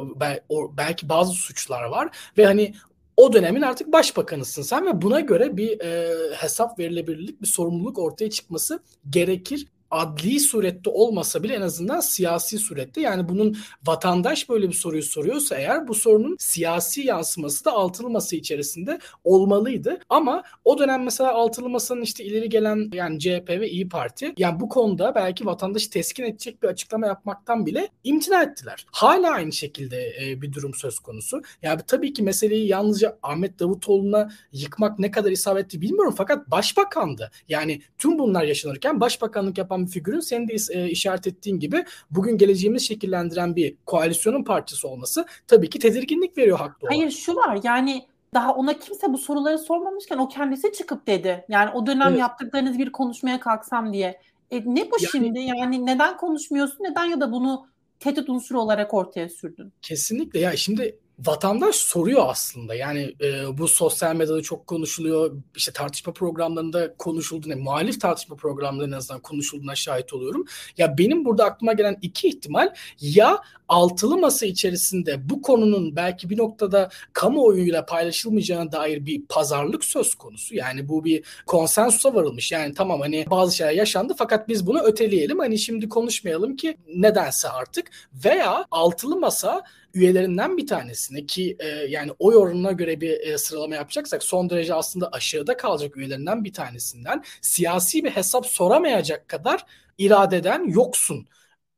belki bazı suçlar var ve hani o dönemin artık başbakanısın sen ve buna göre bir e, hesap verilebilirlik, bir sorumluluk ortaya çıkması gerekir adli surette olmasa bile en azından siyasi surette yani bunun vatandaş böyle bir soruyu soruyorsa eğer bu sorunun siyasi yansıması da altılı masa içerisinde olmalıydı. Ama o dönem mesela altılı masanın işte ileri gelen yani CHP ve İyi Parti yani bu konuda belki vatandaşı teskin edecek bir açıklama yapmaktan bile imtina ettiler. Hala aynı şekilde e, bir durum söz konusu. Yani tabii ki meseleyi yalnızca Ahmet Davutoğlu'na yıkmak ne kadar isabetli bilmiyorum fakat başbakandı. Yani tüm bunlar yaşanırken başbakanlık yapan olan bir figürün senin de e, işaret ettiğin gibi bugün geleceğimizi şekillendiren bir koalisyonun parçası olması tabii ki tedirginlik veriyor haklı olarak. Hayır şu var yani daha ona kimse bu soruları sormamışken o kendisi çıkıp dedi. Yani o dönem evet. yaptıklarınız bir konuşmaya kalksam diye. E, ne bu yani, şimdi? Yani neden konuşmuyorsun? Neden ya da bunu tehdit unsuru olarak ortaya sürdün? Kesinlikle. Ya şimdi vatandaş soruyor aslında. Yani e, bu sosyal medyada çok konuşuluyor. İşte tartışma programlarında konuşulduğuna, muhalif tartışma programlarında en azından konuşulduğuna şahit oluyorum. Ya benim burada aklıma gelen iki ihtimal ya altılı masa içerisinde bu konunun belki bir noktada kamuoyuyla paylaşılmayacağına dair bir pazarlık söz konusu. Yani bu bir konsensusa varılmış. Yani tamam hani bazı şeyler yaşandı fakat biz bunu öteleyelim. Hani şimdi konuşmayalım ki nedense artık veya altılı masa üyelerinden bir tanesine ki e, yani oy oranına göre bir e, sıralama yapacaksak son derece aslında aşağıda kalacak üyelerinden bir tanesinden siyasi bir hesap soramayacak kadar iradeden yoksun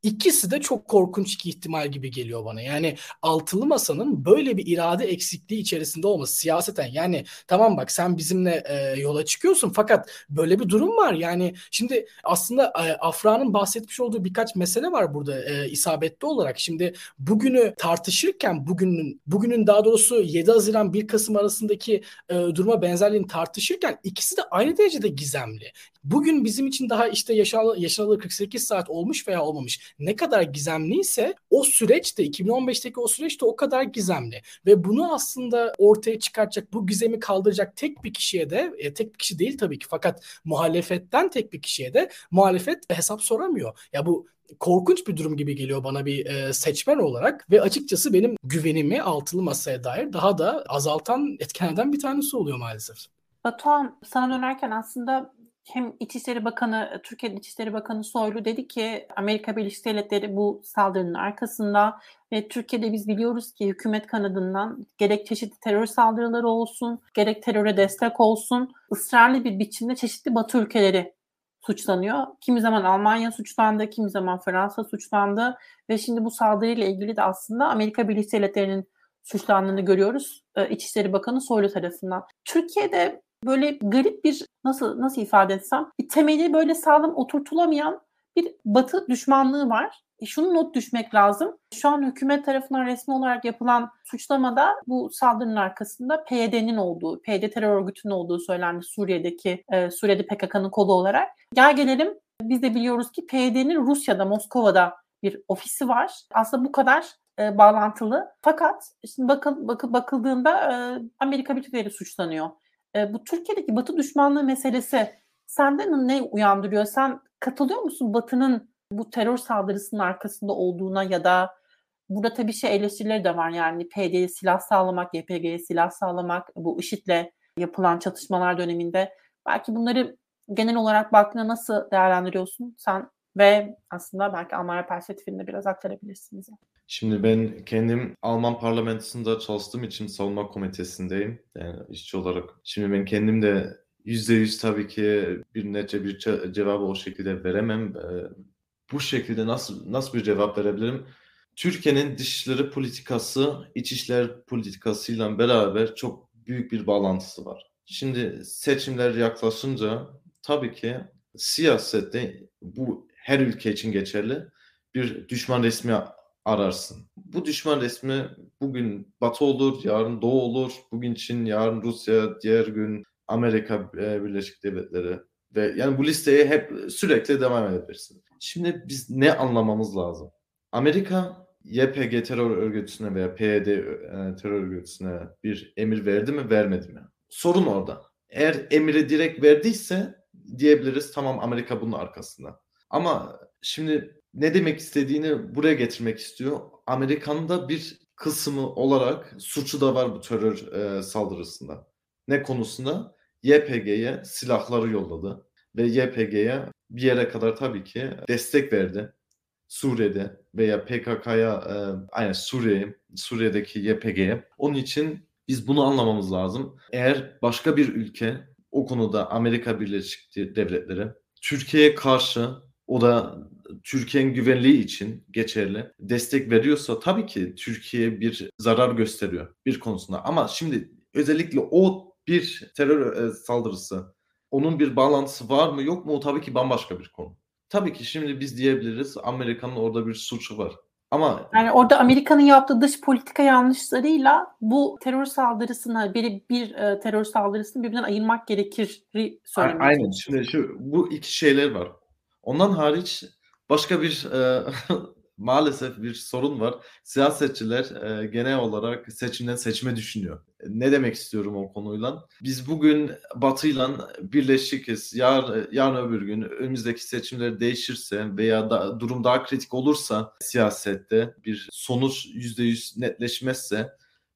İkisi de çok korkunç iki ihtimal gibi geliyor bana. Yani altılı masanın böyle bir irade eksikliği içerisinde olması siyaseten yani tamam bak sen bizimle e, yola çıkıyorsun fakat böyle bir durum var. Yani şimdi aslında e, Afra'nın bahsetmiş olduğu birkaç mesele var burada e, isabetli olarak. Şimdi bugünü tartışırken bugünün bugünün daha doğrusu 7 Haziran 1 Kasım arasındaki e, duruma benzerliğini tartışırken ikisi de aynı derecede gizemli. Bugün bizim için daha işte yaşanalı, yaşanalı 48 saat olmuş veya olmamış ne kadar gizemliyse o süreç de 2015'teki o süreç de o kadar gizemli. Ve bunu aslında ortaya çıkartacak, bu gizemi kaldıracak tek bir kişiye de, e, tek bir kişi değil tabii ki fakat muhalefetten tek bir kişiye de muhalefet hesap soramıyor. Ya bu korkunç bir durum gibi geliyor bana bir e, seçmen olarak ve açıkçası benim güvenimi altılı masaya dair daha da azaltan etkenlerden bir tanesi oluyor maalesef. Batuhan sana dönerken aslında hem İçişleri Bakanı, Türkiye İçişleri Bakanı Soylu dedi ki Amerika Birleşik Devletleri bu saldırının arkasında ve Türkiye'de biz biliyoruz ki hükümet kanadından gerek çeşitli terör saldırıları olsun, gerek teröre destek olsun ısrarlı bir biçimde çeşitli Batı ülkeleri suçlanıyor. Kimi zaman Almanya suçlandı, kimi zaman Fransa suçlandı ve şimdi bu saldırıyla ilgili de aslında Amerika Birleşik Devletleri'nin suçlandığını görüyoruz e, İçişleri Bakanı Soylu tarafından. Türkiye'de böyle garip bir nasıl nasıl ifade etsem temeli böyle sağlam oturtulamayan bir batı düşmanlığı var. E şunu not düşmek lazım. Şu an hükümet tarafından resmi olarak yapılan suçlamada bu saldırının arkasında PYD'nin olduğu, PYD terör örgütünün olduğu söylendi Suriye'deki, e, Suriye'de PKK'nın kolu olarak. Gel gelelim biz de biliyoruz ki PYD'nin Rusya'da, Moskova'da bir ofisi var. Aslında bu kadar e, bağlantılı. Fakat şimdi bakıl, bakıl, bakıldığında e, Amerika Birleşik Devletleri suçlanıyor. E, bu Türkiye'deki Batı düşmanlığı meselesi sende ne uyandırıyor? Sen katılıyor musun Batı'nın bu terör saldırısının arkasında olduğuna ya da burada tabii şey eleştirileri de var yani PYD'ye silah sağlamak, YPG'ye silah sağlamak, bu IŞİD'le yapılan çatışmalar döneminde belki bunları genel olarak baktığında nasıl değerlendiriyorsun sen ve aslında belki Almanya perspektifinde biraz aktarabilirsin bize. Şimdi ben kendim Alman parlamentosunda çalıştığım için savunma komitesindeyim. Yani işçi olarak. Şimdi ben kendim de %100 tabii ki bir nece bir cevabı o şekilde veremem. Ee, bu şekilde nasıl nasıl bir cevap verebilirim? Türkiye'nin dışişleri politikası, içişler politikasıyla beraber çok büyük bir bağlantısı var. Şimdi seçimler yaklaşınca tabii ki siyasette bu her ülke için geçerli bir düşman resmi ararsın. Bu düşman resmi bugün Batı olur, yarın Doğu olur, bugün Çin, yarın Rusya, diğer gün Amerika e, Birleşik Devletleri ve yani bu listeye hep sürekli devam edebilirsin. Şimdi biz ne anlamamız lazım? Amerika YPG terör örgütüne veya PYD e, terör örgütüne bir emir verdi mi vermedi mi? Sorun orada. Eğer emiri direkt verdiyse diyebiliriz tamam Amerika bunun arkasında. Ama şimdi ne demek istediğini buraya getirmek istiyor. Amerika'nın da bir kısmı olarak suçu da var bu terör e, saldırısında. Ne konusunda? YPG'ye silahları yolladı ve YPG'ye bir yere kadar tabii ki destek verdi. Suriye'de veya PKK'ya e, aynen Suriye, Suriye'deki YPG'ye. Onun için biz bunu anlamamız lazım. Eğer başka bir ülke o konuda Amerika Birleşik Devletleri Türkiye'ye karşı o da Türkiye'nin güvenliği için geçerli destek veriyorsa tabii ki Türkiye bir zarar gösteriyor bir konusunda. Ama şimdi özellikle o bir terör e, saldırısı onun bir bağlantısı var mı yok mu o tabii ki bambaşka bir konu. Tabii ki şimdi biz diyebiliriz Amerika'nın orada bir suçu var. Ama yani orada Amerika'nın yaptığı dış politika yanlışlarıyla bu terör saldırısına bir bir e, terör saldırısını birbirinden ayırmak gerekir söylemek. Aynen. Şimdi şu bu iki şeyler var. Ondan hariç başka bir e, maalesef bir sorun var. Siyasetçiler e, genel olarak seçimden seçime düşünüyor. Ne demek istiyorum o konuyla? Biz bugün Batı'yla birleşikiz. Yar, yarın öbür gün önümüzdeki seçimler değişirse veya da, durum daha kritik olursa siyasette bir sonuç %100 netleşmezse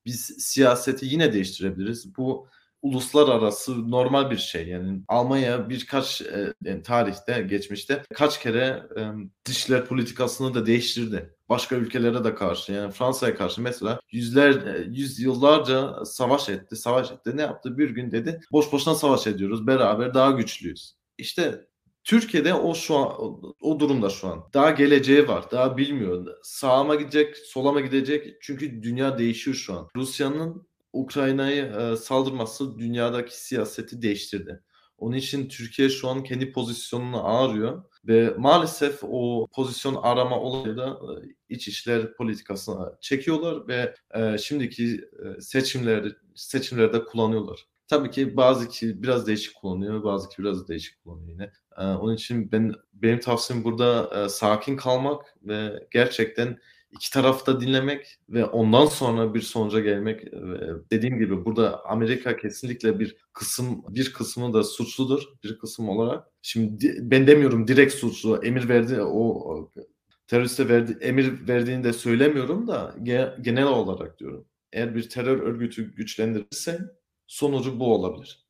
biz siyaseti yine değiştirebiliriz. Bu uluslararası normal bir şey. Yani Almanya birkaç e, yani tarihte, geçmişte kaç kere e, dışişler politikasını da değiştirdi. Başka ülkelere de karşı yani Fransa'ya karşı mesela yüzler e, yüz yıllarca savaş etti, savaş etti. Ne yaptı? Bir gün dedi boş boşuna savaş ediyoruz. Beraber daha güçlüyüz. İşte Türkiye'de o şu an o durumda şu an. Daha geleceği var. Daha bilmiyor. Sağa mı gidecek, sola mı gidecek? Çünkü dünya değişiyor şu an. Rusya'nın Ukrayna'yı e, saldırması dünyadaki siyaseti değiştirdi. Onun için Türkiye şu an kendi pozisyonunu arıyor ve maalesef o pozisyon arama olayı da e, iç işler politikasına çekiyorlar ve e, şimdiki e, seçimler seçimlerde kullanıyorlar. Tabii ki bazı ki biraz değişik kullanıyor, bazı ki biraz değişik kullanıyor yine. Onun için ben benim tavsiyem burada sakin kalmak ve gerçekten iki tarafta dinlemek ve ondan sonra bir sonuca gelmek. E, dediğim gibi burada Amerika kesinlikle bir kısım bir kısmı da suçludur bir kısım olarak. Şimdi ben demiyorum direkt suçlu emir verdi o teröriste verdi, emir verdiğini de söylemiyorum da genel olarak diyorum. Eğer bir terör örgütü güçlendirirse sonucu bu olabilir.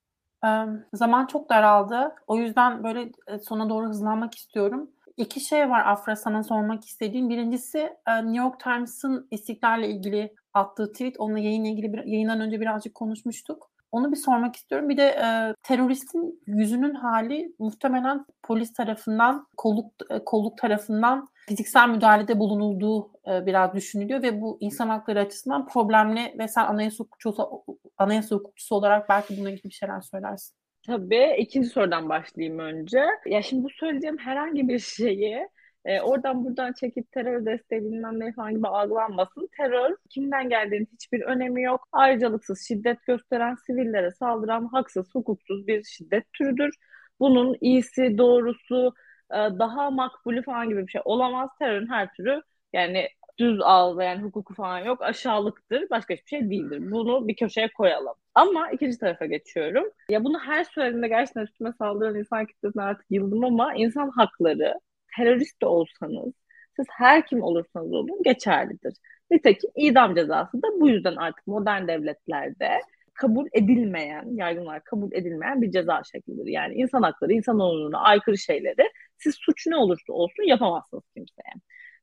Zaman çok daraldı. O yüzden böyle e, sona doğru hızlanmak istiyorum. İki şey var Afra sana sormak istediğim. Birincisi e, New York Times'ın istiklalle ilgili attığı tweet. Onunla yayınla ilgili yayından önce birazcık konuşmuştuk. Onu bir sormak istiyorum. Bir de e, teröristin yüzünün hali muhtemelen polis tarafından, kolluk e, kolluk tarafından fiziksel müdahalede bulunulduğu e, biraz düşünülüyor ve bu insan hakları açısından problemli ve sen anayasa hukukçusu, anayasa hukukçusu olarak belki bununla ilgili bir şeyler söylersin. Tabii. ikinci sorudan başlayayım önce. Ya şimdi bu söyleyeceğim herhangi bir şeyi e, oradan buradan çekip terör desteği bilmem ne falan gibi algılanmasın. Terör kimden geldiğinin hiçbir önemi yok. Ayrıcalıksız şiddet gösteren, sivillere saldıran haksız, hukuksuz bir şiddet türüdür. Bunun iyisi, doğrusu, e, daha makbulü falan gibi bir şey olamaz. Terörün her türü yani düz ağlayan hukuku falan yok. Aşağılıktır. Başka hiçbir şey değildir. Bunu bir köşeye koyalım. Ama ikinci tarafa geçiyorum. Ya bunu her söylediğimde gerçekten üstüme saldıran insan kitlesine artık yıldım ama insan hakları terörist de olsanız siz her kim olursanız olun geçerlidir. Nitekim idam cezası da bu yüzden artık modern devletlerde kabul edilmeyen, yaygınlar kabul edilmeyen bir ceza şeklidir. Yani insan hakları, insan onuruna aykırı şeyleri siz suç ne olursa olsun yapamazsınız kimseye.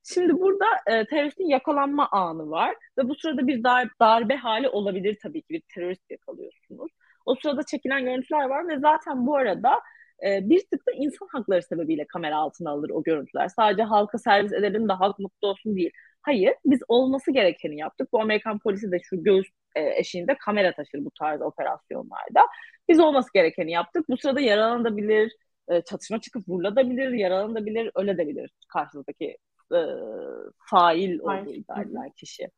Şimdi burada e, teröristin yakalanma anı var ve bu sırada bir dar, darbe hali olabilir tabii ki bir terörist yakalıyorsunuz. O sırada çekilen görüntüler var ve zaten bu arada e, bir tık da insan hakları sebebiyle kamera altına alır o görüntüler. Sadece halka servis edelim de halk mutlu olsun değil. Hayır, biz olması gerekeni yaptık. Bu Amerikan polisi de şu göğüs e, eşiğinde kamera taşır bu tarz operasyonlarda. Biz olması gerekeni yaptık. Bu sırada yaralanabilir, e, çatışma çıkıp vurulabilir, yaralanabilir, ölebilir karşıdaki e, fail olduğu iddia edilen kişi.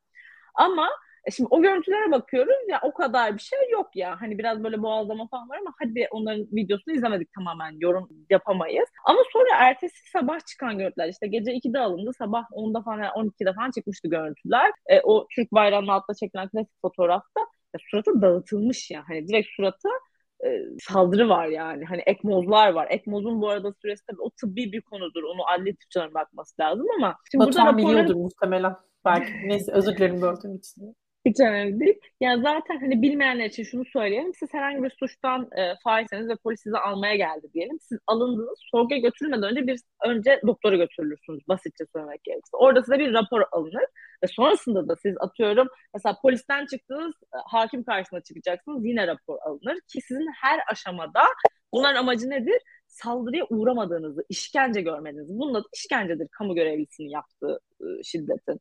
Ama e şimdi o görüntülere bakıyoruz ya o kadar bir şey yok ya. Hani biraz böyle boğazlama falan var ama hadi onların videosunu izlemedik tamamen yorum yapamayız. Ama sonra ertesi sabah çıkan görüntüler işte gece 2'de alındı sabah 10'da falan yani 12'de falan çıkmıştı görüntüler. E, o Türk bayrağının altında çekilen klasik fotoğrafta ya, suratı dağıtılmış ya. Hani direkt suratı e, saldırı var yani. Hani ekmozlar var. Ekmozun bu arada süresi tabii o tıbbi bir konudur. Onu adli tıpçıların bakması lazım ama şimdi Batuhan burada raporları... biliyordur muhtemelen. Belki. Neyse özür dilerim böldüğüm için. Hiç önemli değil. Yani zaten hani bilmeyenler için şunu söyleyelim. Siz herhangi bir suçtan e, failseniz ve polis sizi almaya geldi diyelim. Siz alındınız. Sorguya götürülmeden önce bir önce doktora götürülürsünüz. Basitçe söylemek gerekirse. Orada size bir rapor alınır. Ve sonrasında da siz atıyorum mesela polisten çıktınız e, hakim karşısına çıkacaksınız. Yine rapor alınır. Ki sizin her aşamada bunların amacı nedir? Saldırıya uğramadığınızı, işkence görmediğinizi. Bunun adı işkencedir kamu görevlisinin yaptığı e, şiddetin.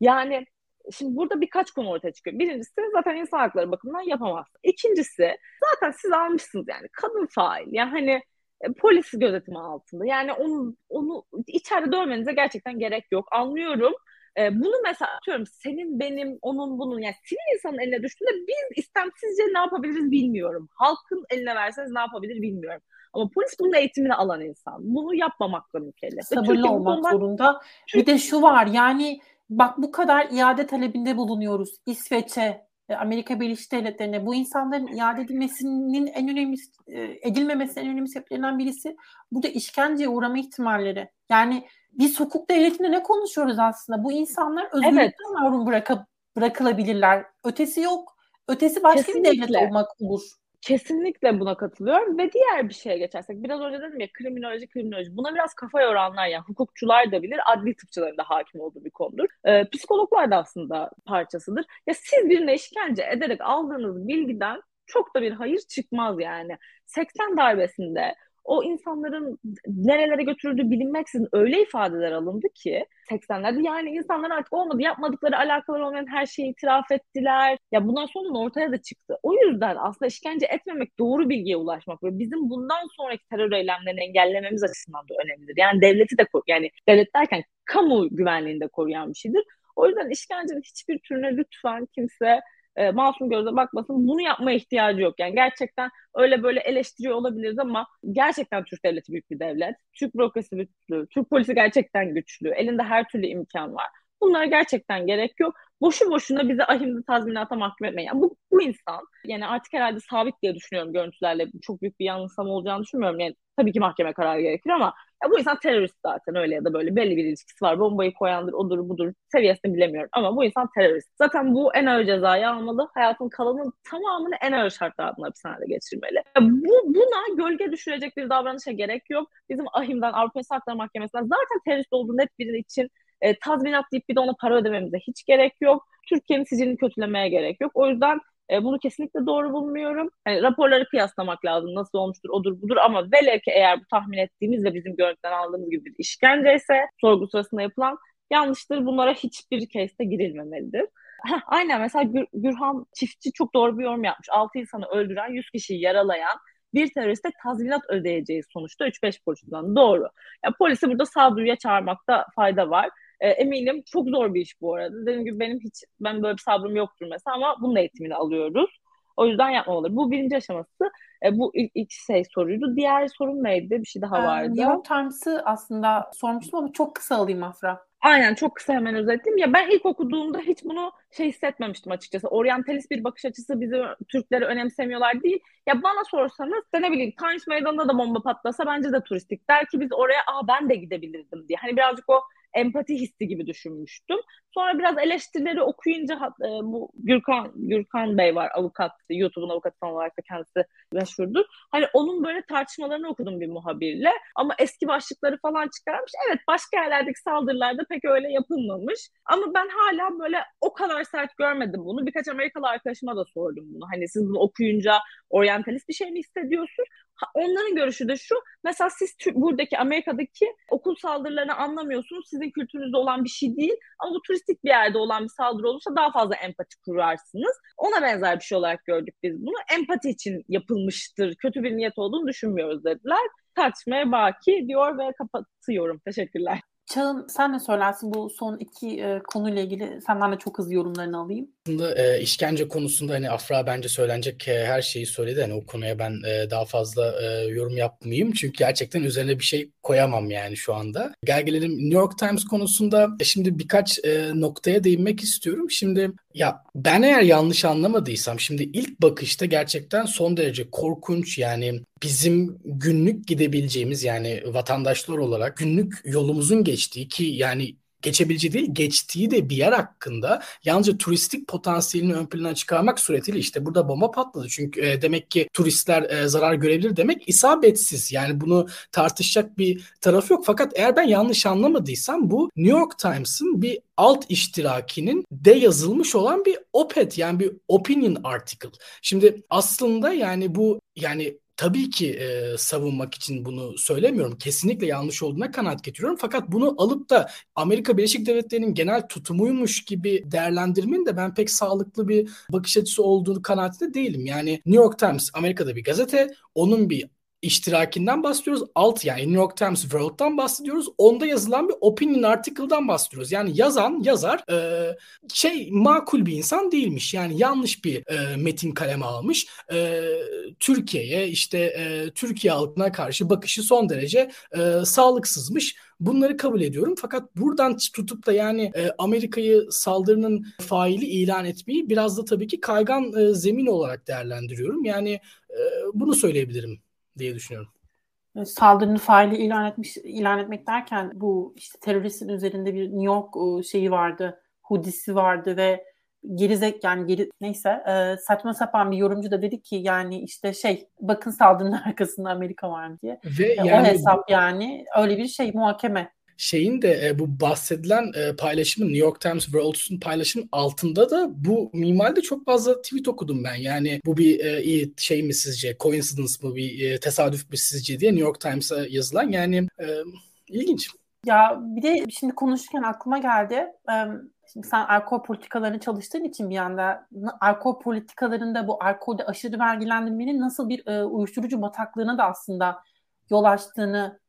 Yani Şimdi burada birkaç konu ortaya çıkıyor. Birincisi zaten insan hakları bakımından yapamaz. İkincisi zaten siz almışsınız yani kadın fail. Yani hani e, polis gözetimi altında. Yani onu, onu içeride dövmenize gerçekten gerek yok. Anlıyorum. E, bunu mesela atıyorum senin, benim, onun, bunun yani sivil insanın eline düştüğünde biz istemsizce ne yapabiliriz bilmiyorum. Halkın eline verseniz ne yapabilir bilmiyorum. Ama polis bunun eğitimini alan insan. Bunu yapmamakla mükellef. Sabırlı olmak zorunda. Bir de şu var yani bak bu kadar iade talebinde bulunuyoruz İsveç'e, e, Amerika Birleşik Devletleri'ne. Bu insanların iade edilmesinin en önemli e, edilmemesinin en önemli sebeplerinden birisi burada işkenceye uğrama ihtimalleri. Yani biz hukuk devletinde ne konuşuyoruz aslında? Bu insanlar özgürlükten evet. mahrum bırakıp bırakılabilirler. Ötesi yok. Ötesi başka Kesinlikle. bir devlet olmak olur. Kesinlikle buna katılıyorum ve diğer bir şeye geçersek biraz önce dedim ya kriminoloji kriminoloji buna biraz kafa yoranlar yani hukukçular da bilir adli tıpçıların da hakim olduğu bir konudur. Ee, psikologlar da aslında parçasıdır. Ya siz birine işkence ederek aldığınız bilgiden çok da bir hayır çıkmaz yani. 80 darbesinde o insanların nerelere götürüldüğü bilinmeksizin öyle ifadeler alındı ki 80'lerde yani insanlar artık olmadı yapmadıkları alakaları olmayan her şeyi itiraf ettiler. Ya bundan sonra ortaya da çıktı. O yüzden aslında işkence etmemek doğru bilgiye ulaşmak ve bizim bundan sonraki terör eylemlerini engellememiz açısından da önemlidir. Yani devleti de yani devlet derken kamu güvenliğini de koruyan bir şeydir. O yüzden işkencenin hiçbir türüne lütfen kimse e, masum gözle bakmasın. Bunu yapmaya ihtiyacı yok. Yani gerçekten öyle böyle eleştiriyor olabiliriz ama gerçekten Türk devleti büyük bir devlet. Türk bürokrasi güçlü, Türk polisi gerçekten güçlü. Elinde her türlü imkan var. Bunlara gerçekten gerek yok. Boşu boşuna bizi ahimli tazminata mahkum etmeyin. Yani bu, bu insan yani artık herhalde sabit diye düşünüyorum görüntülerle. Çok büyük bir yanılsama olacağını düşünmüyorum. Yani tabii ki mahkeme kararı gerekir ama ya bu insan terörist zaten öyle ya da böyle belli bir ilişkisi var. Bombayı koyandır, odur budur seviyesini bilemiyorum ama bu insan terörist. Zaten bu en ağır cezayı almalı. Hayatın kalanın tamamını en ağır şartlar altında hapishanede geçirmeli. Ya bu, buna gölge düşürecek bir davranışa gerek yok. Bizim ahimden Avrupa İnsan Hakları Mahkemesi'nden zaten terörist olduğu net biri için e, tazminat deyip bir de ona para ödememize hiç gerek yok. Türkiye'nin sicilini kötülemeye gerek yok. O yüzden e, bunu kesinlikle doğru bulmuyorum. Yani raporları kıyaslamak lazım. Nasıl olmuştur, odur budur ama velev ki eğer bu tahmin ettiğimiz ve bizim görüntüden aldığımız gibi bir işkence ise sorgu sırasında yapılan yanlıştır. Bunlara hiçbir case'de girilmemelidir. Heh, aynen mesela Gür, Gürhan Çiftçi çok doğru bir yorum yapmış. 6 insanı öldüren, 100 kişiyi yaralayan bir teröriste tazminat ödeyeceği sonuçta 3-5 polisden doğru. Yani polisi burada sağduyuya çağırmakta fayda var. E, eminim çok zor bir iş bu arada. Dediğim gibi benim hiç ben böyle bir sabrım yoktur mesela ama bunun eğitimini alıyoruz. O yüzden yapmamaları. Bu birinci aşaması. E, bu ilk, ilk şey soruydu. Diğer sorun neydi? Bir şey daha vardı. New York Times'ı aslında sormuştum ama çok kısa alayım Afra. Aynen çok kısa hemen özetleyeyim. Ya ben ilk okuduğumda hiç bunu şey hissetmemiştim açıkçası. Oryantalist bir bakış açısı bizi Türkleri önemsemiyorlar değil. Ya bana sorsanız ne bileyim Times Meydanı'nda da bomba patlasa bence de turistik. Der ki biz oraya aa ben de gidebilirdim diye. Hani birazcık o empati hissi gibi düşünmüştüm. Sonra biraz eleştirileri okuyunca e, bu Gürkan Gürkan Bey var avukat, YouTube'un avukatı olarak da kendisi meşhurdur. Hani onun böyle tartışmalarını okudum bir muhabirle ama eski başlıkları falan çıkarmış. Evet başka yerlerdeki saldırılarda pek öyle yapılmamış. Ama ben hala böyle o kadar sert görmedim bunu. Birkaç Amerikalı arkadaşıma da sordum bunu. Hani siz bunu okuyunca oryantalist bir şey mi hissediyorsun? Onların görüşü de şu. Mesela siz buradaki Amerika'daki okul saldırılarını anlamıyorsunuz. Sizin kültürünüzde olan bir şey değil. Ama bu turistik bir yerde olan bir saldırı olursa daha fazla empati kurarsınız. Ona benzer bir şey olarak gördük biz bunu. Empati için yapılmıştır. Kötü bir niyet olduğunu düşünmüyoruz dediler. Tartışmaya baki diyor ve kapatıyorum. Teşekkürler. Çağın sen ne söylersin bu son iki e, konuyla ilgili senden de çok hızlı yorumlarını alayım. Aslında e, işkence konusunda hani Afra bence söylenecek e, her şeyi söyledi. Hani o konuya ben e, daha fazla e, yorum yapmayayım. Çünkü gerçekten üzerine bir şey koyamam yani şu anda. Gel gelelim New York Times konusunda e, şimdi birkaç e, noktaya değinmek istiyorum. Şimdi ya ben eğer yanlış anlamadıysam şimdi ilk bakışta gerçekten son derece korkunç yani bizim günlük gidebileceğimiz yani vatandaşlar olarak günlük yolumuzun geçtiği ki yani geçebileceği değil geçtiği de bir yer hakkında yalnızca turistik potansiyelini ön plana çıkarmak suretiyle işte burada bomba patladı. Çünkü e, demek ki turistler e, zarar görebilir demek isabetsiz. Yani bunu tartışacak bir taraf yok. Fakat eğer ben yanlış anlamadıysam bu New York Times'ın bir alt iştirakinin de yazılmış olan bir opet yani bir opinion article. Şimdi aslında yani bu yani tabii ki e, savunmak için bunu söylemiyorum. Kesinlikle yanlış olduğuna kanaat getiriyorum. Fakat bunu alıp da Amerika Birleşik Devletleri'nin genel tutumuymuş gibi değerlendirmenin de ben pek sağlıklı bir bakış açısı olduğunu kanaatinde değilim. Yani New York Times Amerika'da bir gazete. Onun bir iştirakinden bahsediyoruz. Alt yani New York Times World'dan bahsediyoruz. Onda yazılan bir opinion article'dan bahsediyoruz. Yani yazan yazar e, şey makul bir insan değilmiş. Yani yanlış bir e, metin kaleme almış. E, Türkiye'ye işte e, Türkiye halkına karşı bakışı son derece e, sağlıksızmış. Bunları kabul ediyorum. Fakat buradan tutup da yani e, Amerika'yı saldırının faili ilan etmeyi biraz da tabii ki kaygan e, zemin olarak değerlendiriyorum. Yani e, bunu söyleyebilirim diye düşünüyorum. Saldırının faili ilan etmiş ilan etmek derken bu işte teröristin üzerinde bir New York e, şeyi vardı, hudisi vardı ve gerizek yani geri neyse e, saçma sapan bir yorumcu da dedi ki yani işte şey bakın saldırının arkasında Amerika var diye. Ve e, yani, o hesap yani öyle bir şey muhakeme şeyin de e, bu bahsedilen e, paylaşımın New York Times World'un paylaşımın altında da bu mimaride çok fazla tweet okudum ben. Yani bu bir e, şey mi sizce, coincidence mı bir e, tesadüf mü sizce diye New York Times'a yazılan yani e, ilginç. Ya bir de şimdi konuşurken aklıma geldi. E, şimdi sen alkol politikalarını çalıştığın için bir yanda alkol politikalarında bu alkolde aşırı vergilendirmenin nasıl bir e, uyuşturucu bataklığına da aslında yol açtığını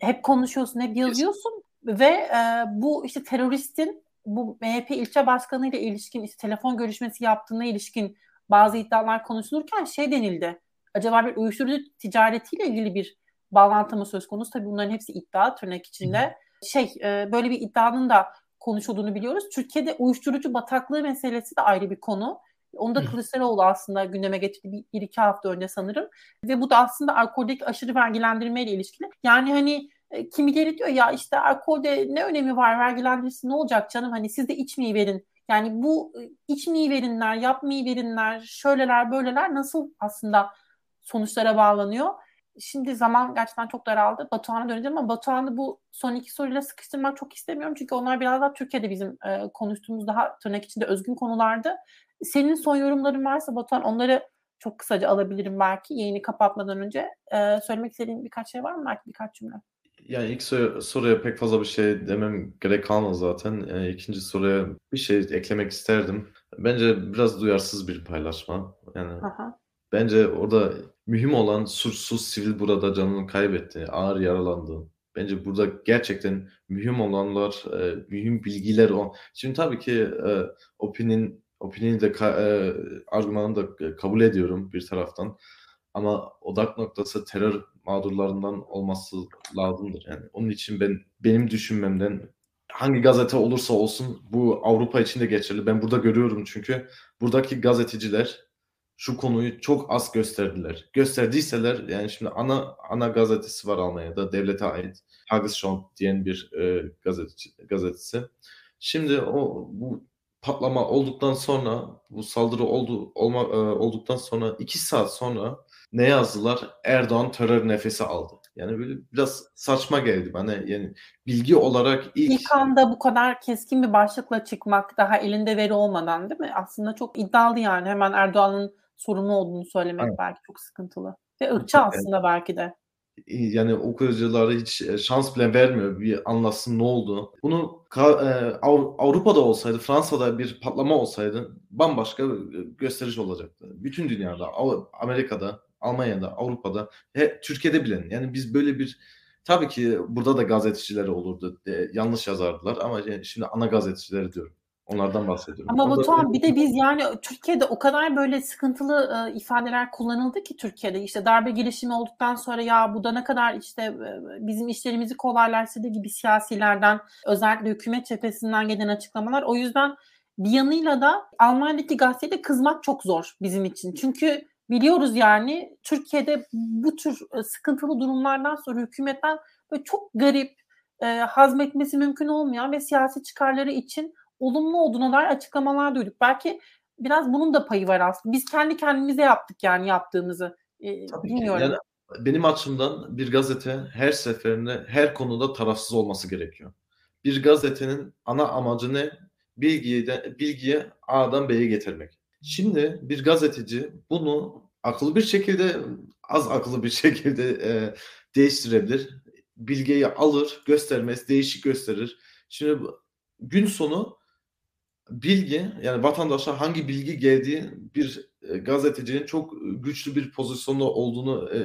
hep konuşuyorsun, hep yazıyorsun ve e, bu işte teröristin bu MHP ilçe başkanı ile ilişkin işte telefon görüşmesi yaptığına ilişkin bazı iddialar konuşulurken şey denildi. Acaba bir uyuşturucu ticaretiyle ilgili bir bağlantı mı söz konusu? Tabii bunların hepsi iddia tırnak içinde. Şey e, böyle bir iddianın da konuşulduğunu biliyoruz. Türkiye'de uyuşturucu bataklığı meselesi de ayrı bir konu. Onu da Kılıçdaroğlu aslında gündeme getirdi bir, bir iki hafta önce sanırım. Ve bu da aslında alkoldeki aşırı vergilendirme ile ilişkili. Yani hani e, kimileri diyor ya işte alkolde ne önemi var vergilendirisi ne olacak canım hani siz de içmeyi verin. Yani bu e, içmeyi verinler, yapmayı verinler, şöyleler böyleler nasıl aslında sonuçlara bağlanıyor. Şimdi zaman gerçekten çok daraldı. Batuhan'a döneceğim ama Batuhan'ı bu son iki soruyla sıkıştırmak çok istemiyorum. Çünkü onlar biraz daha Türkiye'de bizim e, konuştuğumuz daha tırnak içinde özgün konulardı. Senin son yorumların varsa Batuhan onları çok kısaca alabilirim belki yayını kapatmadan önce. E, söylemek istediğin birkaç şey var mı belki birkaç cümle? Yani ilk sor- soruya pek fazla bir şey demem gerek kalmaz zaten. E, ikinci soruya bir şey eklemek isterdim. Bence biraz duyarsız bir paylaşma. Yani Aha. bence orada mühim olan suçsuz sivil burada canını kaybetti, ağır yaralandı. Bence burada gerçekten mühim olanlar, e, mühim bilgiler o. Şimdi tabii ki e, Opin'in Opin'in de e, argümanını da kabul ediyorum bir taraftan. Ama odak noktası terör mağdurlarından olması lazımdır. Yani onun için ben benim düşünmemden hangi gazete olursa olsun bu Avrupa için de geçerli. Ben burada görüyorum çünkü buradaki gazeteciler şu konuyu çok az gösterdiler. Gösterdiyseler yani şimdi ana ana gazetesi var Almanya'da devlete ait Tagesschau diyen bir e, gazeteci, gazetesi. Şimdi o bu patlama olduktan sonra bu saldırı oldu olma, e, olduktan sonra iki saat sonra ne yazdılar? Erdoğan terör nefesi aldı. Yani böyle biraz saçma geldi bana. Yani bilgi olarak ilk... İlk anda bu kadar keskin bir başlıkla çıkmak daha elinde veri olmadan değil mi? Aslında çok iddialı yani. Hemen Erdoğan'ın sorumlu olduğunu söylemek evet. belki çok sıkıntılı. Ve ırkçı aslında belki de yani okuyuculara hiç e, şans bile vermiyor bir anlasın ne oldu. Bunu e, Avrupa'da olsaydı, Fransa'da bir patlama olsaydı bambaşka gösteriş olacaktı. Bütün dünyada, Amerika'da, Almanya'da, Avrupa'da, he, Türkiye'de bilen. Yani biz böyle bir tabii ki burada da gazeteciler olurdu. E, yanlış yazardılar ama şimdi ana gazetecileri diyorum. Onlardan bahsediyorum. Ama Batuhan bir de biz yani Türkiye'de o kadar böyle sıkıntılı e, ifadeler kullanıldı ki Türkiye'de işte darbe girişimi olduktan sonra ya bu da ne kadar işte e, bizim işlerimizi kolaylaştırdı gibi siyasilerden özellikle hükümet cephesinden gelen açıklamalar. O yüzden bir yanıyla da Almanya'daki gazetede kızmak çok zor bizim için. Çünkü biliyoruz yani Türkiye'de bu tür sıkıntılı durumlardan sonra hükümetten böyle çok garip e, hazmetmesi mümkün olmayan ve siyasi çıkarları için olumlu olduğuna dair açıklamalar duyduk. Belki biraz bunun da payı var aslında. Biz kendi kendimize yaptık yani yaptığımızı. Ee, Tabii bilmiyorum. Ki. Yani benim açımdan bir gazete her seferinde her konuda tarafsız olması gerekiyor. Bir gazetenin ana amacı ne? Bilgiyi de bilgiyi A'dan B'ye getirmek. Şimdi bir gazeteci bunu akıllı bir şekilde az akıllı bir şekilde e, değiştirebilir. Bilgiyi alır, göstermez, değişik gösterir. Şimdi gün sonu bilgi yani vatandaşa hangi bilgi geldiği bir e, gazetecinin çok güçlü bir pozisyonda olduğunu e,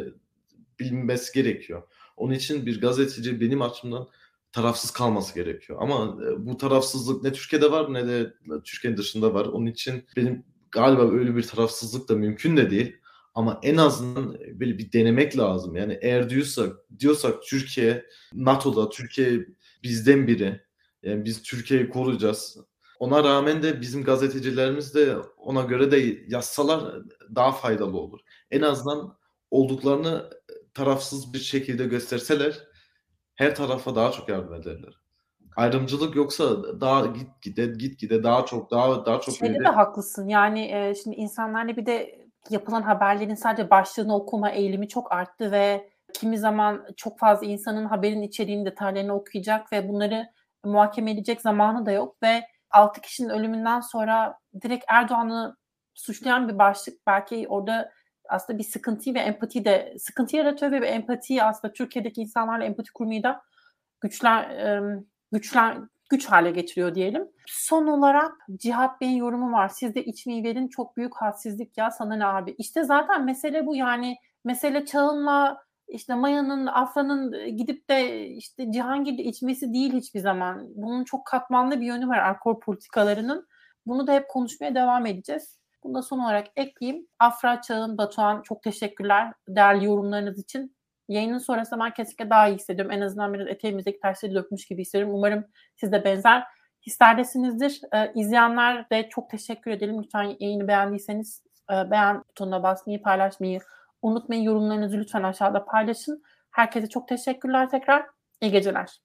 bilmesi gerekiyor. Onun için bir gazeteci benim açımdan tarafsız kalması gerekiyor. Ama e, bu tarafsızlık ne Türkiye'de var ne de Türkiye'nin dışında var. Onun için benim galiba öyle bir tarafsızlık da mümkün de değil. Ama en azından böyle bir denemek lazım. Yani eğer diyorsak diyorsak Türkiye NATO'da Türkiye bizden biri. Yani biz Türkiye'yi koruyacağız. Ona rağmen de bizim gazetecilerimiz de ona göre de yazsalar daha faydalı olur. En azından olduklarını tarafsız bir şekilde gösterseler her tarafa daha çok yardım ederler. Ayrımcılık yoksa daha git gide git gide daha çok daha daha çok Şeyde de haklısın. Yani e, şimdi insanlarla bir de yapılan haberlerin sadece başlığını okuma eğilimi çok arttı ve kimi zaman çok fazla insanın haberin içeriğini detaylarını okuyacak ve bunları muhakeme edecek zamanı da yok ve 6 kişinin ölümünden sonra direkt Erdoğan'ı suçlayan bir başlık belki orada aslında bir sıkıntıyı ve empati de sıkıntı yaratıyor ve empatiyi aslında Türkiye'deki insanlarla empati kurmayı da güçler güçler güç hale getiriyor diyelim. Son olarak Cihat Bey'in yorumu var. Siz de içmeyi verin çok büyük hadsizlik ya sana ne abi. İşte zaten mesele bu yani mesele çağınla işte Maya'nın, Afra'nın gidip de işte Cihangir'de içmesi değil hiçbir zaman. Bunun çok katmanlı bir yönü var alkol politikalarının. Bunu da hep konuşmaya devam edeceğiz. Bunu da son olarak ekleyeyim. Afra, Çağın, Batuhan çok teşekkürler değerli yorumlarınız için. Yayının sonrasında ben kesinlikle daha iyi hissediyorum. En azından biraz eteğimizdeki taşları dökmüş gibi hissediyorum. Umarım siz de benzer hislerdesinizdir. Ee, izleyenler de çok teşekkür edelim. Lütfen yayını beğendiyseniz e, beğen butonuna basmayı, paylaşmayı unutmayın. Yorumlarınızı lütfen aşağıda paylaşın. Herkese çok teşekkürler tekrar. İyi geceler.